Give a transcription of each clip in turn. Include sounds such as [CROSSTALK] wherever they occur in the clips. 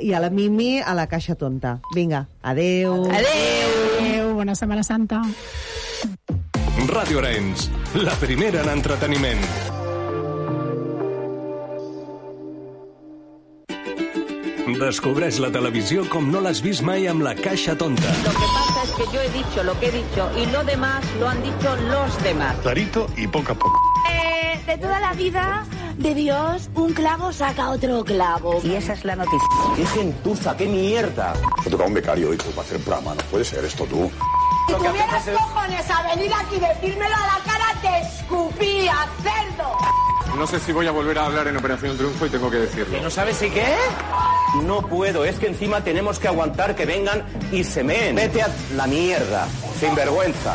i a la Mimi a la caixa tonta. Vinga, adeu. Adeu! Adéu, bona Setmana Santa. Ràdio Arenys, la primera en entreteniment. Descobreix la televisió com no l'has vist mai amb la caixa tonta. Lo que pasa es que yo he dicho lo que he dicho y lo demás lo han dicho los demás. Clarito y poco a poco. Eh, de toda la vida de Dios, un clavo saca otro clavo. Y esa es la noticia. ¡Qué gentuza, qué mierda! Se toca un becario hoy para hacer programa. No puede ser esto tú. Si tuvieras cojones a venir aquí y decírmelo a la cara, te escupía, cerdo. No sé si voy a volver a hablar en Operación Triunfo y tengo que decirlo. ¿No sabes si qué? No puedo, es que encima tenemos que aguantar que vengan y se meen. Vete a la mierda, sin vergüenza.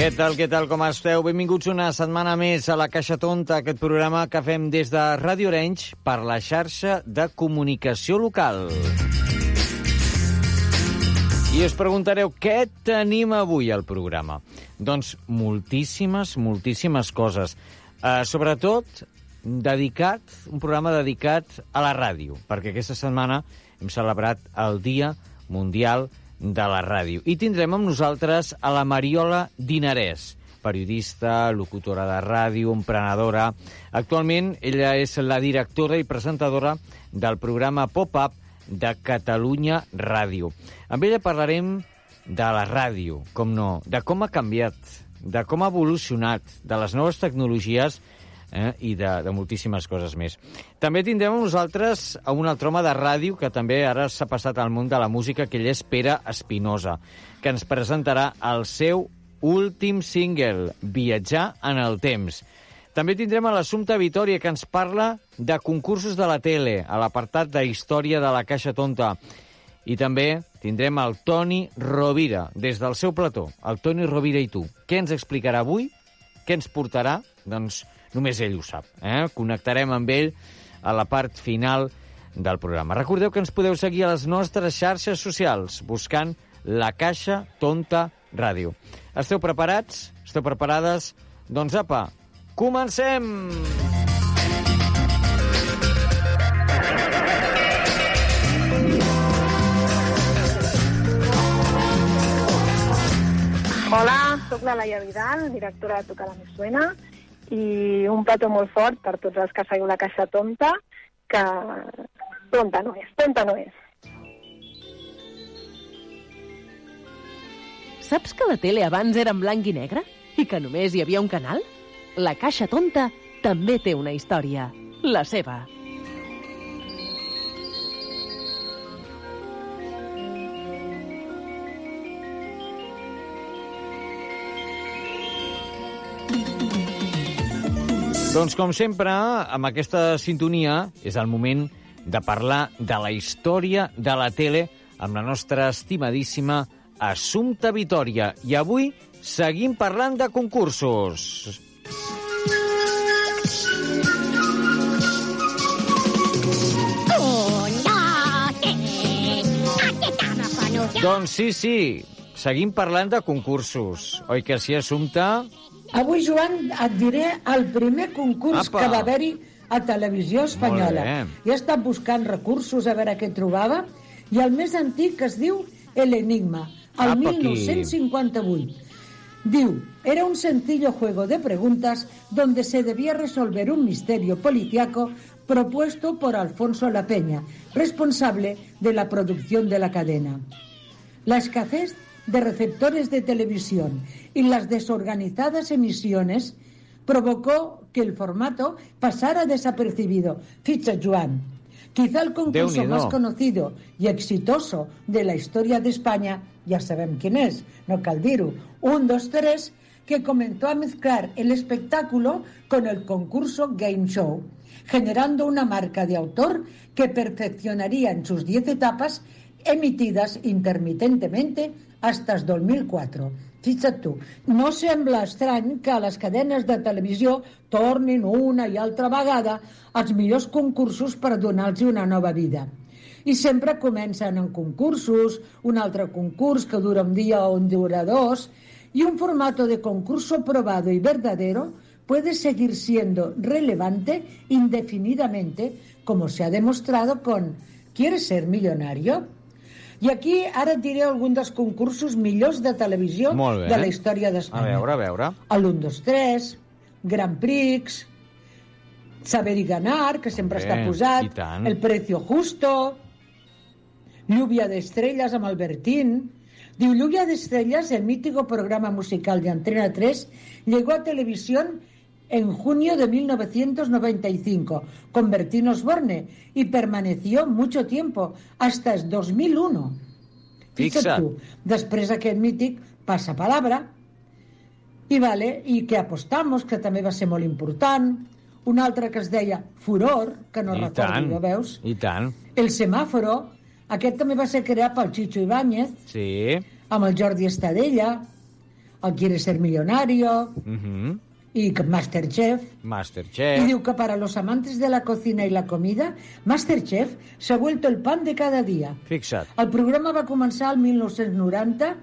Què tal, què tal, com esteu? Benvinguts una setmana més a la Caixa Tonta, aquest programa que fem des de Ràdio Orange per la xarxa de comunicació local. I us preguntareu què tenim avui al programa. Doncs moltíssimes, moltíssimes coses. Uh, sobretot dedicat, un programa dedicat a la ràdio, perquè aquesta setmana hem celebrat el Dia Mundial de la Ràdio. I tindrem amb nosaltres a la Mariola Dinarès, periodista, locutora de ràdio, emprenedora. Actualment ella és la directora i presentadora del programa Pop-Up de Catalunya Ràdio. Amb ella parlarem de la ràdio, com no, de com ha canviat, de com ha evolucionat, de les noves tecnologies eh, i de, de moltíssimes coses més. També tindrem nosaltres a un altre home de ràdio que també ara s'ha passat al món de la música, que ell és Pere Espinosa, que ens presentarà el seu últim single, Viatjar en el temps. També tindrem a l'Assumpta Vitoria, que ens parla de concursos de la tele, a l'apartat de Història de la Caixa Tonta. I també tindrem el Toni Rovira, des del seu plató. El Toni Rovira i tu. Què ens explicarà avui? Què ens portarà? Doncs només ell ho sap. Eh? Connectarem amb ell a la part final del programa. Recordeu que ens podeu seguir a les nostres xarxes socials buscant La Caixa Tonta Ràdio. Esteu preparats? Esteu preparades? Doncs apa, comencem! Hola, sóc la Laia Vidal, directora de Tocar la Me Suena, i un petó molt fort per tots els que seguiu la Caixa Tonta, que tonta no és, tonta no és. Saps que la tele abans era en blanc i negre? I que només hi havia un canal? La Caixa Tonta també té una història, la seva. Doncs com sempre, amb aquesta sintonia és el moment de parlar de la història de la tele amb la nostra estimadíssima Assumpta Vitoria. I avui seguim parlant de concursos. Doncs sí, sí, seguim parlant de concursos. Oi que sí, Assumpta? Avui, Joan, et diré el primer concurs Apa. que va haver-hi a Televisió Espanyola. He estat buscant recursos a veure què trobava, i el més antic es diu El Enigma, el Apa, aquí. 1958. Diu, era un sencillo juego de preguntas donde se debía resolver un misterio policiaco propuesto por Alfonso La Peña, responsable de la producción de la cadena. La escasez de receptores de televisión y las desorganizadas emisiones provocó que el formato pasara desapercibido. Ficha, Joan. Quizá el concurso más conocido y exitoso de la historia de España, ya sabem quién es, no cal dir-ho, un, dos, tres, que comenzó a mezclar el espectáculo con el concurso Game Show, generando una marca de autor que perfeccionaría en sus 10 etapas emitidas intermitentemente hasta el 2004. Fixa't tu, no sembla estrany que les cadenes de televisió tornin una i altra vegada als millors concursos per donar-los una nova vida. I sempre comencen en concursos, un altre concurs que dura un dia o un dura dos, y un formato de concurso probado y verdadero puede seguir siendo relevante indefinidamente, como se ha demostrado con ¿Quieres ser millonario? I aquí ara et diré algun dels concursos millors de televisió de la història A d'Espanya. veure, a veure. El 1, 2, 3, Grand Prix, Saber y Ganar, que sempre Bé, està posat, i. El Precio Justo, Lluvia de Estrellas amb Albertín. Diu, Lluvia de Estrellas, el mítico programa musical de Antena 3, llegó a televisión en junio de 1995 con Bertín Osborne y permaneció mucho tiempo, hasta el 2001. Fixa't Fixa't. tu. Després aquest mític passa palabra i, vale, i que apostamos, que també va ser molt important. Un altre que es deia Furor, que no I recordo, tant, ja veus. i tant. El semàforo, aquest també va ser creat pel Chicho Ibáñez, Sí. amb el Jordi Estadella, el Quiere ser millonario Mhm. I Masterchef. Y Masterchef. diu que para los amantes de la cocina y la comida, Masterchef se ha vuelto el pan de cada día. Fixa't. El programa va començar el 1990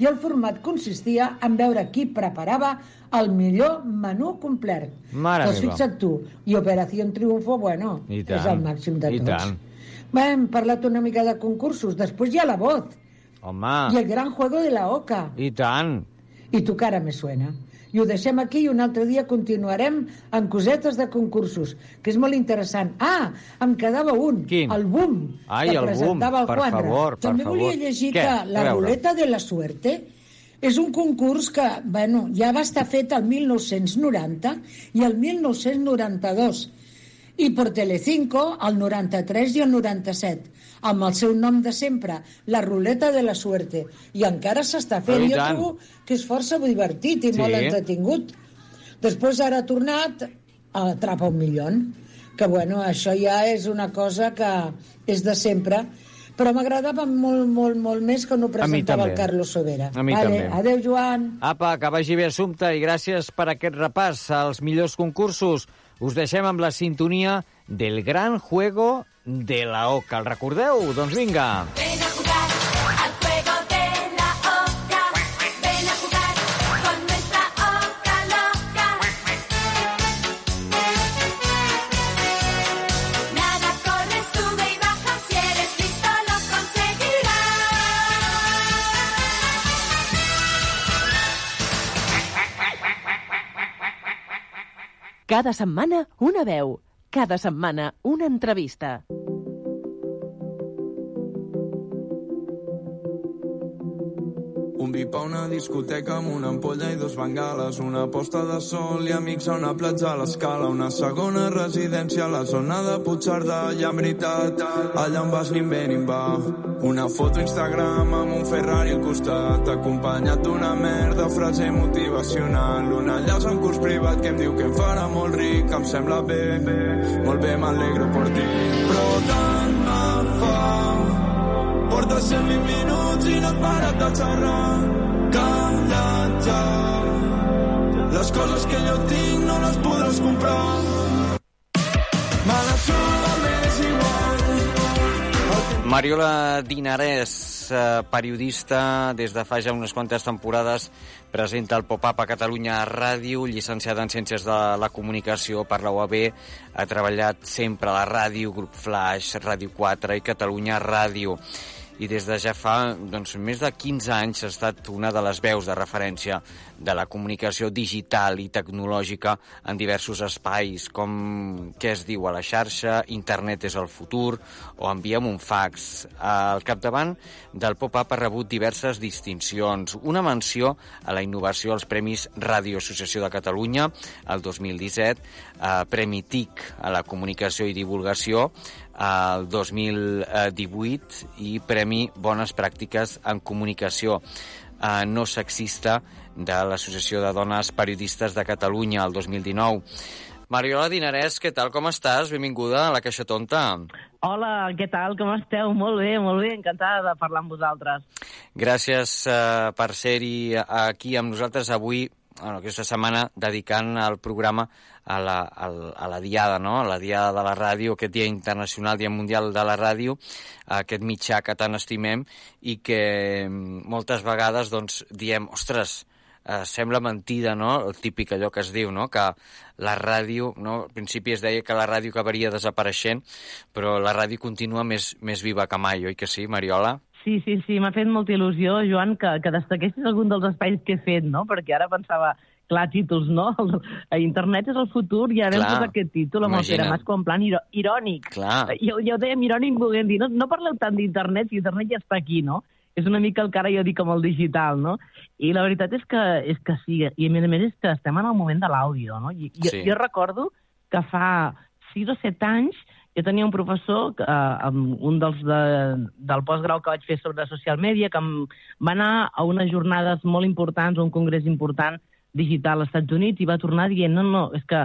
i el format consistia en veure qui preparava el millor menú complet. Mare doncs fixa't tu, i Operació Triunfo, bueno, és el màxim de i tots. tant. Bé, hem parlat una mica de concursos, després hi ha la voz Home, i el gran juego de la oca. i tant. I tu cara me suena. I ho deixem aquí i un altre dia continuarem amb cosetes de concursos, que és molt interessant. Ah, em quedava un, Quin? el boom, Ai, que el presentava boom, el Juanra. favor, per També favor. volia llegir Què? que la ruleta de la suerte és un concurs que, bueno, ja va estar fet el 1990 i el 1992 i per Telecinco el 93 i el 97 amb el seu nom de sempre, la ruleta de la suerte. I encara s'està fent. Jo trobo que és força divertit i Sí. molt entretingut. Després ara ha tornat a Atrapa un milió, que bueno, això ja és una cosa que és de sempre, però m'agradava molt, molt, molt més que no presentava el. Carlos Sobera. A mi vale, també. Adéu, Joan. Apa, que vagi bé assumpte i gràcies per aquest repàs als millors concursos. Us deixem amb la sintonia del gran juego de la OCA. El recordeu? Doncs vinga. Ven a Cada setmana una veu. Cada setmana una entrevista. Una discoteca amb una ampolla i dos bengales, una posta de sol i amics a una platja a l'escala, una segona residència a la zona de Puigcerdà, i en veritat, allà on vas ni ve ni va. Una foto Instagram amb un Ferrari al costat, acompanyat d'una merda frase motivacional, un enllaç en curs privat que em diu que em farà molt ric, em sembla bé, molt bé, m'alegro per ti. Però tant me fa Portes 120 minuts i no has parat de xerrar. Calla't ja. Les coses que jo tinc no les podràs comprar. Me la més igual. Mariola Dinarès, eh, periodista, des de fa ja unes quantes temporades, presenta el Pop-Up a Catalunya Ràdio, llicenciada en Ciències de la Comunicació per la UAB, ha treballat sempre a la ràdio, Grup Flash, Ràdio 4 i Catalunya Ràdio i des de ja fa doncs, més de 15 anys ha estat una de les veus de referència de la comunicació digital i tecnològica en diversos espais, com què es diu a la xarxa, internet és el futur o enviem un fax. Al capdavant del pop-up ha rebut diverses distincions. Una menció a la innovació als Premis Ràdio Associació de Catalunya el 2017, eh, Premi TIC a la comunicació i divulgació el 2018 i Premi Bones Pràctiques en Comunicació. eh, no sexista de l'Associació de Dones Periodistes de Catalunya el 2019. Mariola Dinarès, què tal, com estàs? Benvinguda a la Caixa Tonta. Hola, què tal? Com esteu? Molt bé, molt bé. Encantada de parlar amb vosaltres. Gràcies eh, per ser-hi aquí amb nosaltres avui, bueno, aquesta setmana, dedicant el programa a la, a, a la Diada, no? a la Diada de la Ràdio, aquest Dia Internacional, Dia Mundial de la Ràdio, aquest mitjà que tant estimem i que mm, moltes vegades doncs, diem, ostres, eh, sembla mentida, no?, el típic allò que es diu, no?, que la ràdio, no?, al principi es deia que la ràdio acabaria desapareixent, però la ràdio continua més, més viva que mai, oi que sí, Mariola? Sí, sí, sí, m'ha fet molta il·lusió, Joan, que, que destaquessis algun dels espais que he fet, no? Perquè ara pensava, clar, títols, no? Internet és el futur i ara Clar, hem posat aquest títol amb el Pere. Mas com en plan irònic. Clar. Jo, jo ho dèiem irònic volent dir, no, no parleu tant d'internet, si internet ja està aquí, no? És una mica el que ara jo dic amb el digital, no? I la veritat és que, és que sí, i a més a més és que estem en el moment de l'àudio, no? I, jo, Sí. jo recordo que fa 6 o 7 anys jo tenia un professor, eh, amb un dels de, del postgrau que vaig fer sobre social media, que em va anar a unes jornades molt importants, un congrés important digital als Estats Units, i va tornar dient, no, no, és que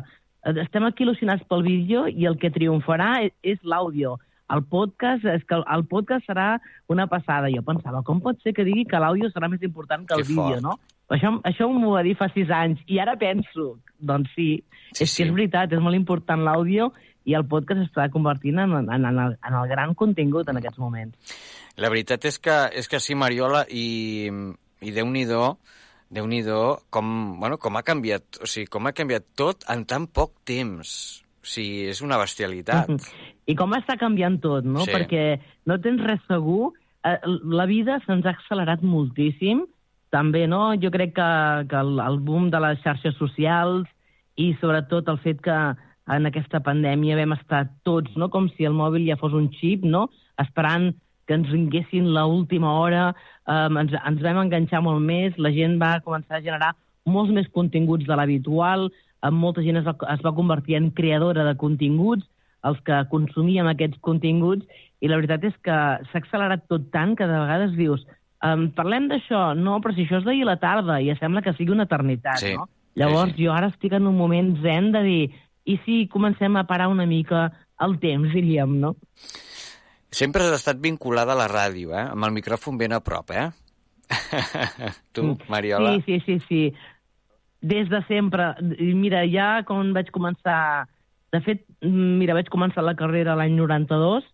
estem aquí il·lusionats pel vídeo i el que triomfarà és, és l'àudio. El podcast, és que el, podcast serà una passada. Jo pensava, com pot ser que digui que l'àudio serà més important que el Que vídeo, fort. no? Això, això m'ho va dir fa sis anys, i ara penso, doncs sí, Sí, és sí. que és veritat, és molt important l'àudio i el podcast està convertint en, en, en, el, en el gran contingut en aquests moments. La veritat és que, és que sí, Mariola, i, i Déu-n'hi-do, déu nhi com, bueno, com ha canviat, o sigui, com ha canviat tot en tan poc temps. O sigui, és una bestialitat. I com està canviant tot, no? Sí. Perquè no tens res segur. Eh, La vida se'ns ha accelerat moltíssim. També, no? Jo crec que, que el, el boom de les xarxes socials i sobretot el fet que en aquesta pandèmia vam estar tots, no? com si el mòbil ja fos un xip, no? esperant que ens vinguessin l última hora, eh, ens, ens vam enganxar molt més, la gent va començar a generar molts més continguts de l'habitual, eh, molta gent es va, es va convertir en creadora de continguts, els que consumíem aquests continguts, i la veritat és que s'ha accelerat tot tant que de vegades dius um, parlem d'això, no, però si això és d'ahir a la tarda, i sembla que sigui una eternitat, Sí. no? Llavors, Sí, sí. jo ara estic en un moment zen de dir i si comencem a parar una mica el temps, diríem, no? Sempre has estat vinculada a la ràdio, eh? Amb el micròfon ben a prop, eh? [LAUGHS] tu, Mariola? Sí, sí, sí, sí. Des de sempre. Mira, ja quan vaig començar... De fet, mira, vaig començar la carrera l'any 92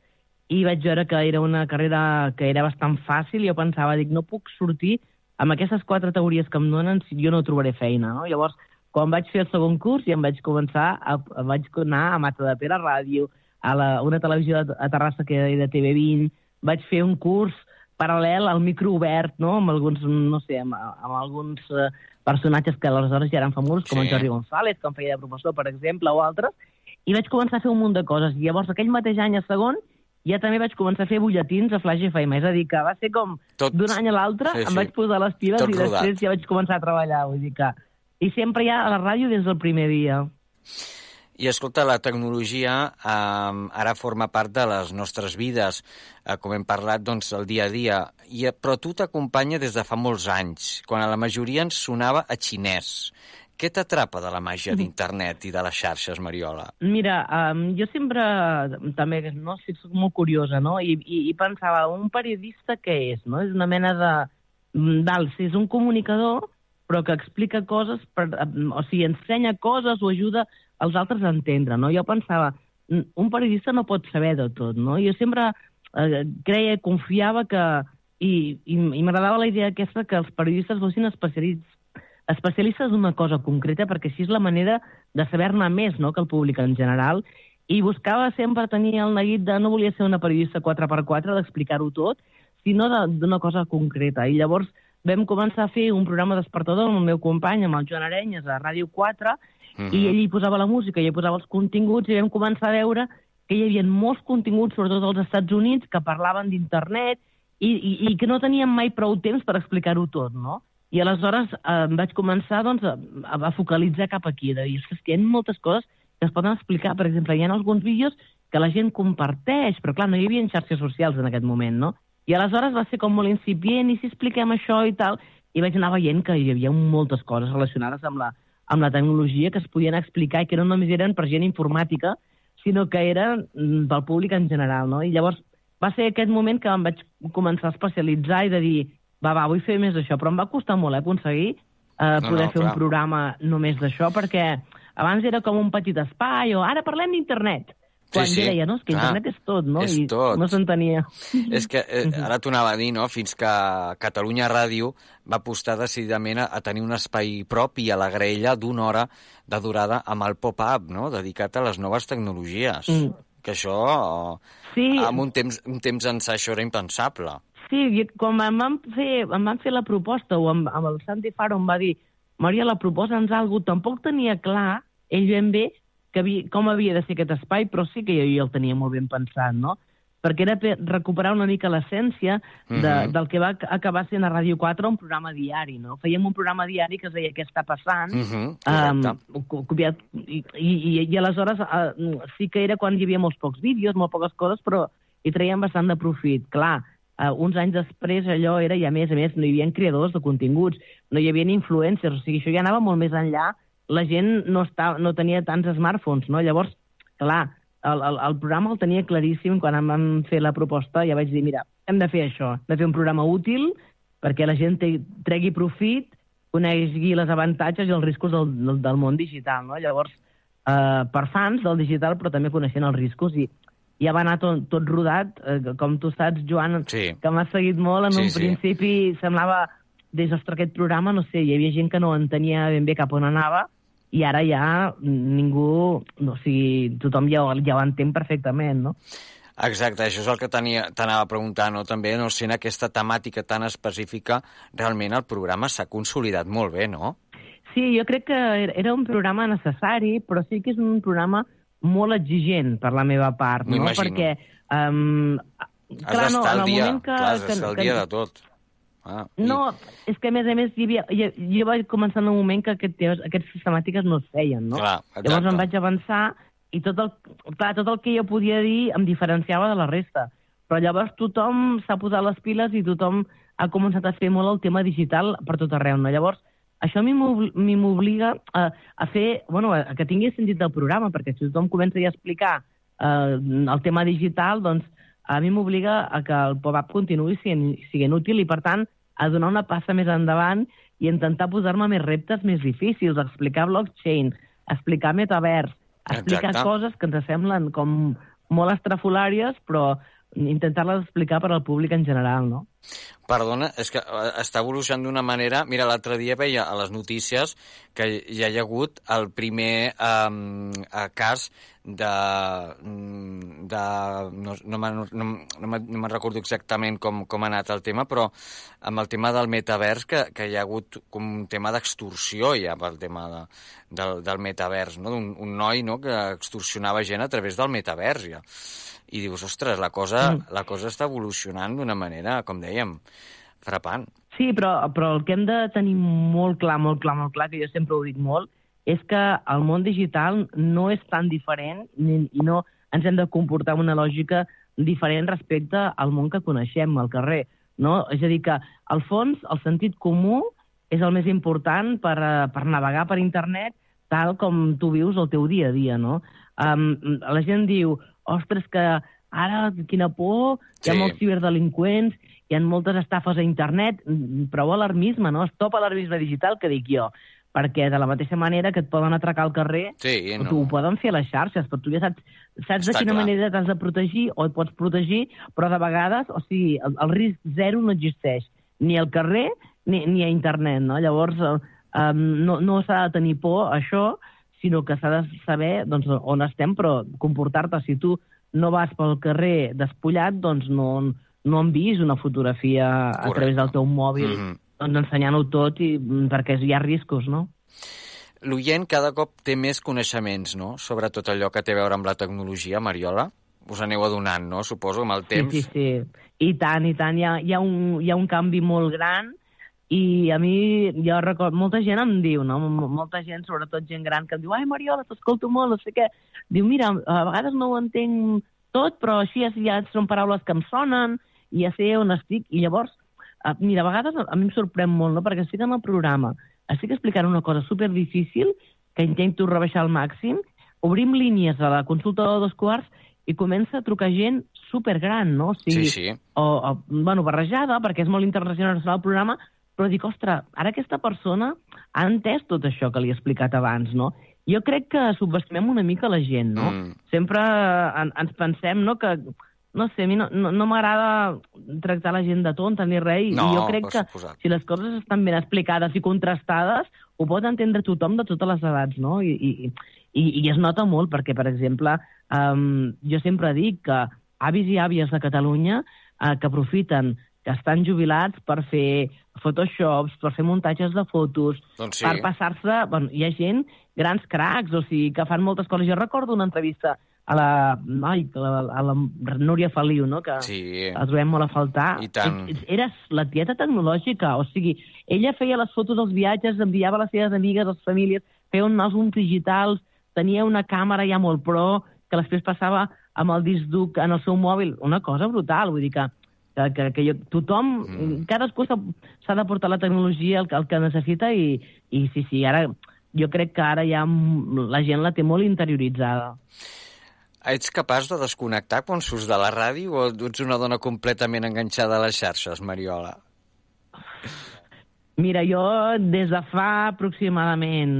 i vaig veure que era una carrera que era bastant fàcil i jo pensava, dic, no puc sortir amb aquestes quatre teories que em donen si jo no trobaré feina, no? Llavors, quan vaig fer el segon curs ja em vaig començar, a, vaig anar a Mata de Pere Ràdio, a la, una televisió a, a Terrassa que era de TV20, vaig fer un curs paral·lel al micro obert, no?, amb alguns, no sé, amb, amb alguns eh, personatges que aleshores ja eren famosos, com Sí. en Jordi González, que em feia de professor, per exemple, o altres, i vaig començar a fer un munt de coses. I llavors, aquell mateix any, a segon, ja també vaig començar a fer butlletins a Flash FM. És a dir, que va ser com Tot- d'un any a l'altre, Sí, em sí. vaig posar les piles Tot i després rodat. ja vaig començar a treballar. Vull dir que... I sempre ja a la ràdio des del primer dia. I escolta, la tecnologia eh, ara forma part de les nostres vides, eh, com hem parlat, doncs, el dia a dia. I, però tu t'acompanya des de fa molts anys, quan a la majoria ens sonava a xinès. Què t'atrapa de la màgia d'internet i de les xarxes, Mariola? Mira, um, jo sempre també no, soc molt curiosa, no? I, i, i pensava, un periodista què és? No? És una mena de... Dalt, és un comunicador, però que explica coses, per, o sigui, ensenya coses o ajuda els altres a entendre, no? Jo pensava, "Mm, un periodista no pot saber de tot, no? Jo sempre eh, creia, confiava que... I, i, i m'agradava la idea aquesta que els periodistes fossin especialistes especialistes d'una cosa concreta, perquè així és la manera de saber-ne més no, que el públic en general, i buscava sempre tenir el neguit de no volia ser una periodista 4x4, d'explicar-ho tot, sinó d'una cosa concreta. I llavors vam començar a fer un programa despertador amb el meu company, amb el Joan Arenyes, a Ràdio 4, Mhm. i ell hi posava la música, i hi posava els continguts, i vam començar a veure que hi havia molts continguts, sobretot als Estats Units, que parlaven d'internet i, i, i que no tenien mai prou temps per explicar-ho tot, no? I aleshores eh, em vaig començar doncs, a, a focalitzar cap aquí, de dir, "Ostres, que hi ha moltes coses que es poden explicar. Per exemple, hi ha alguns vídeos que la gent comparteix, però clar, no hi havia xarxes socials en aquest moment, no? I aleshores va ser com molt incipient, i si expliquem això i tal, i vaig anar veient que hi havia moltes coses relacionades amb la, amb la tecnologia que es podien explicar i que no només eren per gent informàtica, sinó que eren mm, pel públic en general, no? I llavors va ser aquest moment que em vaig començar a especialitzar i de dir, va, va, vull fer més d'això, però em va costar molt eh, aconseguir eh, No, poder no, fer clar. un programa només d'això, perquè abans era com un petit espai, o ara parlem d'internet. Quan sí. jo deia, no, és que Clar. internet és tot, no? És I tot. no s'entenia. [LAUGHS] És que eh, ara t'ho anava a dir, no? Fins que Catalunya Ràdio va apostar decididament a, a tenir un espai propi a la graella d'una hora de durada amb el pop-up, no? Dedicat a les noves tecnologies. Mm. Que això, Sí. en un temps, un temps ençà, això era impensable. Sí, com em van fer, em van fer la proposta, o amb, amb el Santi Faro em va dir Maria, la proposa'ns alguna cosa. Tampoc tenia clar, ell ben bé, que havia, com havia de ser aquest espai, però sí que jo, jo el tenia molt ben pensat, no? Perquè era per recuperar una mica l'essència de, Mhm. del que va ac- acabar sent a Ràdio 4 un programa diari, no? Fèiem un programa diari que es deia Què està passant, Mhm, Um, correcte. co- copiat, i, i, i, i aleshores uh, sí que era quan hi havia molts pocs vídeos, molt poques coses, però hi traiem bastant de profit. Clar, uh, uns anys després allò era, i a més a més, no hi havia creadors de continguts, no hi havia influencers, o sigui, això ja anava molt més enllà, la gent no, estava, no tenia tants smartphones, no? Llavors, clar, el, el, el programa el tenia claríssim quan em van fer la proposta, ja vaig dir, mira, hem de fer això, hem de fer un programa útil perquè la gent te- tregui profit, conegui els avantatges i els riscos del, del, del món digital, no? Llavors, eh, per fans del digital, però també coneixent els riscos i ja va anar tot, tot rodat, eh, com tu saps, Joan, Sí. que m'ha seguit molt, en Sí, un sí. principi semblava, des ostres, aquest programa, no sé, hi havia gent que no entenia ben bé cap on anava, i ara ja ningú, no, o sigui, tothom ja, ja ho entén perfectament, no? Exacte, això és el que t'anava a preguntar, no? També, no sent aquesta temàtica tan específica, realment el programa s'ha consolidat molt bé, no? Sí, jo crec que era un programa necessari, però sí que és un programa molt exigent per la meva part, no? Perquè, um, clar, no, en el dia, moment que... clar, has que- d'estar al que- dia de tot. Ah, i- No, és que a més a més hi havia, hi, jo vaig començar en un moment que aquest, temes, aquestes temàtiques no es feien, no? Clar, exacte. Llavors em vaig avançar i tot el, clar, tot el que jo podia dir em diferenciava de la resta. Però llavors tothom s'ha posat les piles i tothom ha començat a fer molt el tema digital per tot arreu, no? Llavors, això a mi m'obli- mi m'obliga a, a fer, bueno, a, a que tingui sentit el programa, perquè si tothom comença ja a explicar eh, el tema digital, doncs a mi m'obliga a que el pop-up continuï sent, siguent útil i, per tant, a donar una passa més endavant i intentar posar-me més reptes més difícils, explicar blockchain, explicar metavers, explicar Exacte. coses que ens semblen com molt estrafolàries, però intentar-les explicar per al públic en general, no? Perdona, és que eh, està evolucionant d'una manera... Mira, l'altre dia veia a les notícies que ja hi ha hagut el primer um, cas de... mm, de no, no, me'n- no, no, no recordo exactament com, com ha anat el tema, però amb el tema del metavers, que, que hi ha hagut com un tema d'extorsió ja pel tema de, del, del metavers, no? un, un noi no? que extorsionava gent a través del metavers, ja. I dius, ostres, la cosa, Mm. la cosa està evolucionant d'una manera, com dèiem, frapant. Sí, però, però el que hem de tenir molt clar, molt clar, molt clar, que jo sempre ho dic molt, és que el món digital no és tan diferent ni, i no ens hem de comportar amb una lògica diferent respecte al món que coneixem al carrer. No? És a dir, que al fons el sentit comú és el més important per, eh, per navegar per internet tal com tu vius el teu dia a dia, no? Um, la gent diu, ostres, que ara quina por, hi ha Sí. molts ciberdelinqüents, hi ha moltes estafes a internet, prou alarmisme, no? Stop alarmisme digital, que dic jo, perquè de la mateixa manera que et poden atracar al carrer, Sí, no. tu ho poden fer a les xarxes, però tu ja saps, saps de Està quina clar. manera t'has de protegir o et pots protegir, però de vegades, o sigui, el, el risc zero no existeix, ni al carrer ni, ni a internet, no? Llavors, eh, um, no, no s'ha de tenir por això, sinó que s'ha de saber doncs, on estem, però comportar-te. Si tu no vas pel carrer despullat, doncs no, no han vist una fotografia a Correcte. través del teu mòbil, Mhm. doncs ensenyant-ho tot i, mm, perquè hi ha riscos, no? L'oient cada cop té més coneixements, no?, sobre tot allò que té a veure amb la tecnologia, Mariola. Us aneu adonant, no?, suposo, amb el temps. Sí, sí, sí. I tant, i tant. Hi ha, hi ha, un, hi ha un canvi molt gran i a mi, jo recordo, molta gent em diu, no? Molta gent, sobretot gent gran, que em diu, ai, Mariola, t'escolto molt, no sé què. Diu, mira, a vegades no ho entenc tot, però així ja, són paraules que em sonen i ja sé on estic. I llavors, mira, a vegades a mi em sorprèn molt, no?, perquè estic en el programa, estic explicant una cosa super difícil que intento rebaixar al màxim, obrim línies a la consulta de dos quarts i comença a trucar gent supergran, no? O sigui, Sí, sí. O, o, bueno, barrejada, perquè és molt internacional el programa, però dic, ostres, ara aquesta persona ha entès tot això que li he explicat abans, no? Jo crec que subestimem una mica la gent, no? Mm. Sempre en, ens pensem, no?, que no sé, a mi no, no, no m'agrada tractar la gent de tonta ni res, i No, jo crec que suposat. si les coses estan ben explicades i contrastades, ho pot entendre tothom de totes les edats, no? I, i, i, i es nota molt, perquè, per exemple, um, jo sempre dic que avis i àvies de Catalunya uh, que aprofiten que estan jubilats per fer photoshops, per fer muntatges de fotos, Doncs sí. per passar-se... Bueno, hi ha gent, grans cracs, o sigui, que fan moltes coses. Jo recordo una entrevista a la, ai, a la, a la Núria Feliu, no?, que Sí. la trobem molt a faltar. I tant. Era la tieta tecnològica, o sigui, ella feia les fotos dels viatges, enviava a les seves amigues, a les famílies, feia uns àlbums digitals, tenia una càmera ja molt pro, que després passava amb el disc dur en el seu mòbil. Una cosa brutal, vull dir que, que, que, que jo, tothom, mm. cadascú s'ha de portar la tecnologia el, que- el que necessita i, i sí, sí, ara jo crec que ara ja la gent la té molt interioritzada. Ets capaç de desconnectar quan surts de la ràdio o ets una dona completament enganxada a les xarxes, Mariola? [LAUGHS] Mira, jo des de fa aproximadament